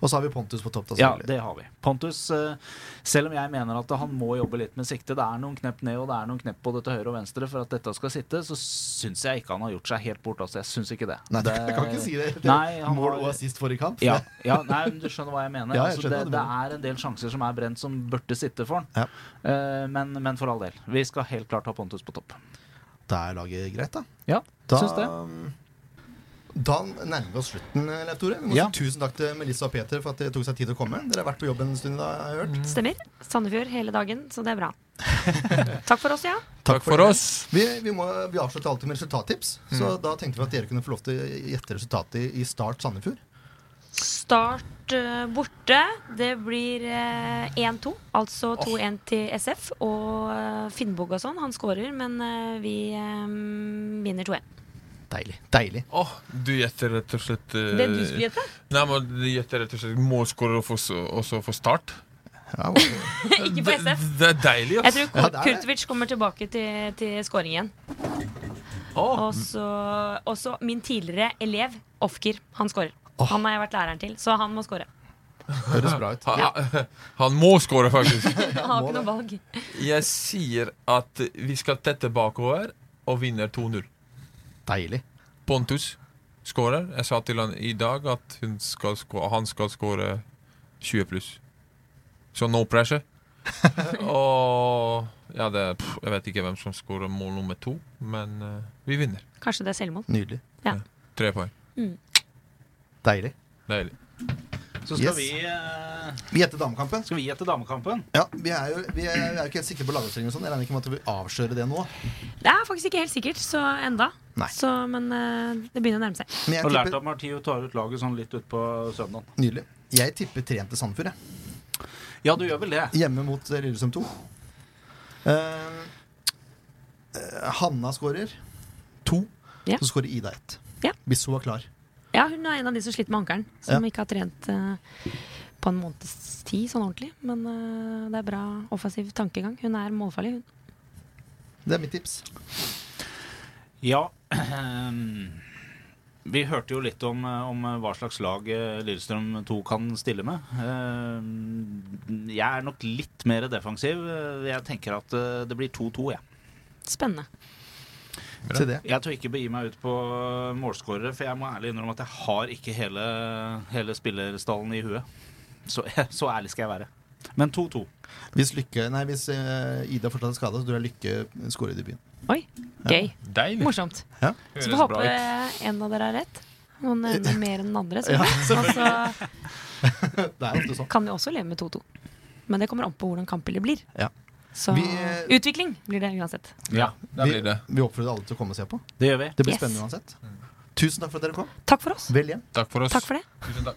Speaker 3: Og så har vi Pontus på topp. da,
Speaker 2: Ja, det har vi. Pontus, øh, selv om jeg mener at han må jobbe litt med sikte, det er noen knepp ned og det er noen knepp både til høyre og venstre for at dette skal sitte, så syns jeg ikke han har gjort seg helt bort. Altså, jeg syns ikke det.
Speaker 3: Nei,
Speaker 2: det
Speaker 3: jeg kan ikke si det. [laughs] det
Speaker 2: Nei,
Speaker 3: Mål og assist forrige kamp.
Speaker 2: Ja, [laughs] ja nei, men du skjønner hva jeg mener.
Speaker 3: Ja, jeg
Speaker 2: altså, det, det er en del sjanser som er brent, som burde sitte for han.
Speaker 3: Ja.
Speaker 2: Eh, men, men for all del. Vi skal helt klart ha Pontus på topp.
Speaker 3: Da er laget greit, da.
Speaker 2: Ja,
Speaker 3: Da,
Speaker 2: syns det.
Speaker 3: Da nærmer vi oss slutten, Leif Tore.
Speaker 2: Ja.
Speaker 3: tusen takk til Melissa og Peter for at det tok seg tid til å komme. Dere har vært på jobb en stund, da, har jeg hørt.
Speaker 4: Stemmer. Sandefjord hele dagen, så det er bra. [laughs] Takk for oss, ja.
Speaker 5: Takk for
Speaker 3: for
Speaker 5: oss.
Speaker 3: Vi, vi, må, vi avslutter alltid med resultattips, så
Speaker 2: Mm.
Speaker 3: da tenkte vi at dere kunne få lov til å gjette resultatet i- i Start Sandefjord.
Speaker 4: Start uh, borte. Det blir uh, 1-2. Altså 2-1 til SF. Og uh, Finnbog og sånn, han skårer, men eh, vi eh, vinner 2-1.
Speaker 3: Deilig. Deilig.
Speaker 5: Åh, du gjetter rett og slett uh,
Speaker 4: Det du skulle gjette?
Speaker 5: Nei, men du gjetter rett og slett målskårer og så- for start.
Speaker 3: Ja, [laughs]
Speaker 4: Ikke på SF.
Speaker 5: det er deilig,
Speaker 4: Jeg
Speaker 5: ass.
Speaker 4: tror
Speaker 3: Ja, det det.
Speaker 4: Kurtovic kommer tilbake til, til scoring igjen. Og så også min tidligere elev, Ofker. Han scorer. Han har jeg vært læreren til, så han må score.
Speaker 3: Høres bra ut. [laughs]
Speaker 5: Han, han må skåre, faktisk. [laughs]
Speaker 4: Han har ikke noe valg.
Speaker 5: Jeg sier at vi skal tette bakover og vinner 2-0.
Speaker 3: Deilig.
Speaker 5: Pontus skårer. Jeg sa til han i dag at hun skal score, han skal skåre 20 pluss. Så no pressure. [laughs] og ja, det, pff, jeg vet ikke hvem som skårer mål nummer to, men uh, vi vinner.
Speaker 4: Kanskje det er selvmål.
Speaker 3: Nydelig.
Speaker 5: Tre poeng.
Speaker 3: Deilig.
Speaker 5: Deilig.
Speaker 2: Så skal
Speaker 3: Yes.
Speaker 2: vi uh,
Speaker 3: Vi gjette damekampen.
Speaker 2: Skal vi gjette damekampen?
Speaker 3: Ja, Vi er jo, vi er, vi er jo ikke helt sikre på lagoppstillingen. sånn. Jeg regner ikke med at vi vil avsløre det nå.
Speaker 4: Det er faktisk ikke helt sikkert, så enda.
Speaker 3: Nei.
Speaker 4: Så, men eh, det begynner å nærme seg.
Speaker 3: Men jeg
Speaker 2: Og lært
Speaker 3: tipper,
Speaker 2: at Martio tar ut laget sånn litt utpå søndag.
Speaker 3: nydelig. Jeg tipper 3-1 til Sandefjord, jeg.
Speaker 2: Ja, du gjør vel det.
Speaker 3: Hjemme mot eh, Lillestrøm 2. Eh, eh, Hanna skårer to.
Speaker 4: Ja.
Speaker 3: Så skårer Ida ett.
Speaker 4: Ja.
Speaker 3: Hvis hun var klar.
Speaker 4: Ja, hun er en av de som sliter med ankelen, som
Speaker 3: Ja.
Speaker 4: ikke har trent uh, på en måneds tid sånn ordentlig. Men uh, det er bra offensiv tankegang. Hun er målfarlig, hun.
Speaker 3: Det er mitt tips.
Speaker 2: Ja. Vi hørte jo litt om, eh, om hva slags lag eh, Lillestrøm 2 kan stille med. Eh, Jeg er nok litt mer defensiv. Eh, Jeg tenker at eh, det blir 2-2, jeg.
Speaker 4: Spennende.
Speaker 3: Se.
Speaker 2: Jeg tør ikke begi meg ut på målskårere, for jeg må ærlig innrømme at jeg har ikke hele, hele spillerstallen i huet. Så, [laughs] så ærlig skal jeg være. Men 2-2.
Speaker 3: Hvis, Lykke, nei, hvis eh, Ida fortsatt er skada, så tror jeg Lykke skårer i debuten.
Speaker 4: Oi, gøy.
Speaker 5: Ja.
Speaker 4: Morsomt.
Speaker 3: Ja.
Speaker 4: Så får håpe en av dere har rett. Noen ender [laughs] mer enn den andre.
Speaker 3: Ja,
Speaker 4: Så. Og så
Speaker 3: Det er ofte sånn.
Speaker 4: kan vi også leve med 2-2. Men det kommer an på hvordan kampbildet blir.
Speaker 3: Ja.
Speaker 4: Så
Speaker 3: Vi, eh,
Speaker 4: utvikling blir det uansett.
Speaker 2: Ja,
Speaker 3: det
Speaker 5: blir det.
Speaker 3: vi oppfordrer alle til å komme og se på.
Speaker 2: det gjør vi.
Speaker 3: Det blir
Speaker 4: Yes.
Speaker 3: spennende uansett. Tusen takk for at dere kom.
Speaker 4: Takk for oss.
Speaker 3: Vel hjem.
Speaker 5: Takk for oss.
Speaker 4: Takk for det.
Speaker 5: Tusen takk.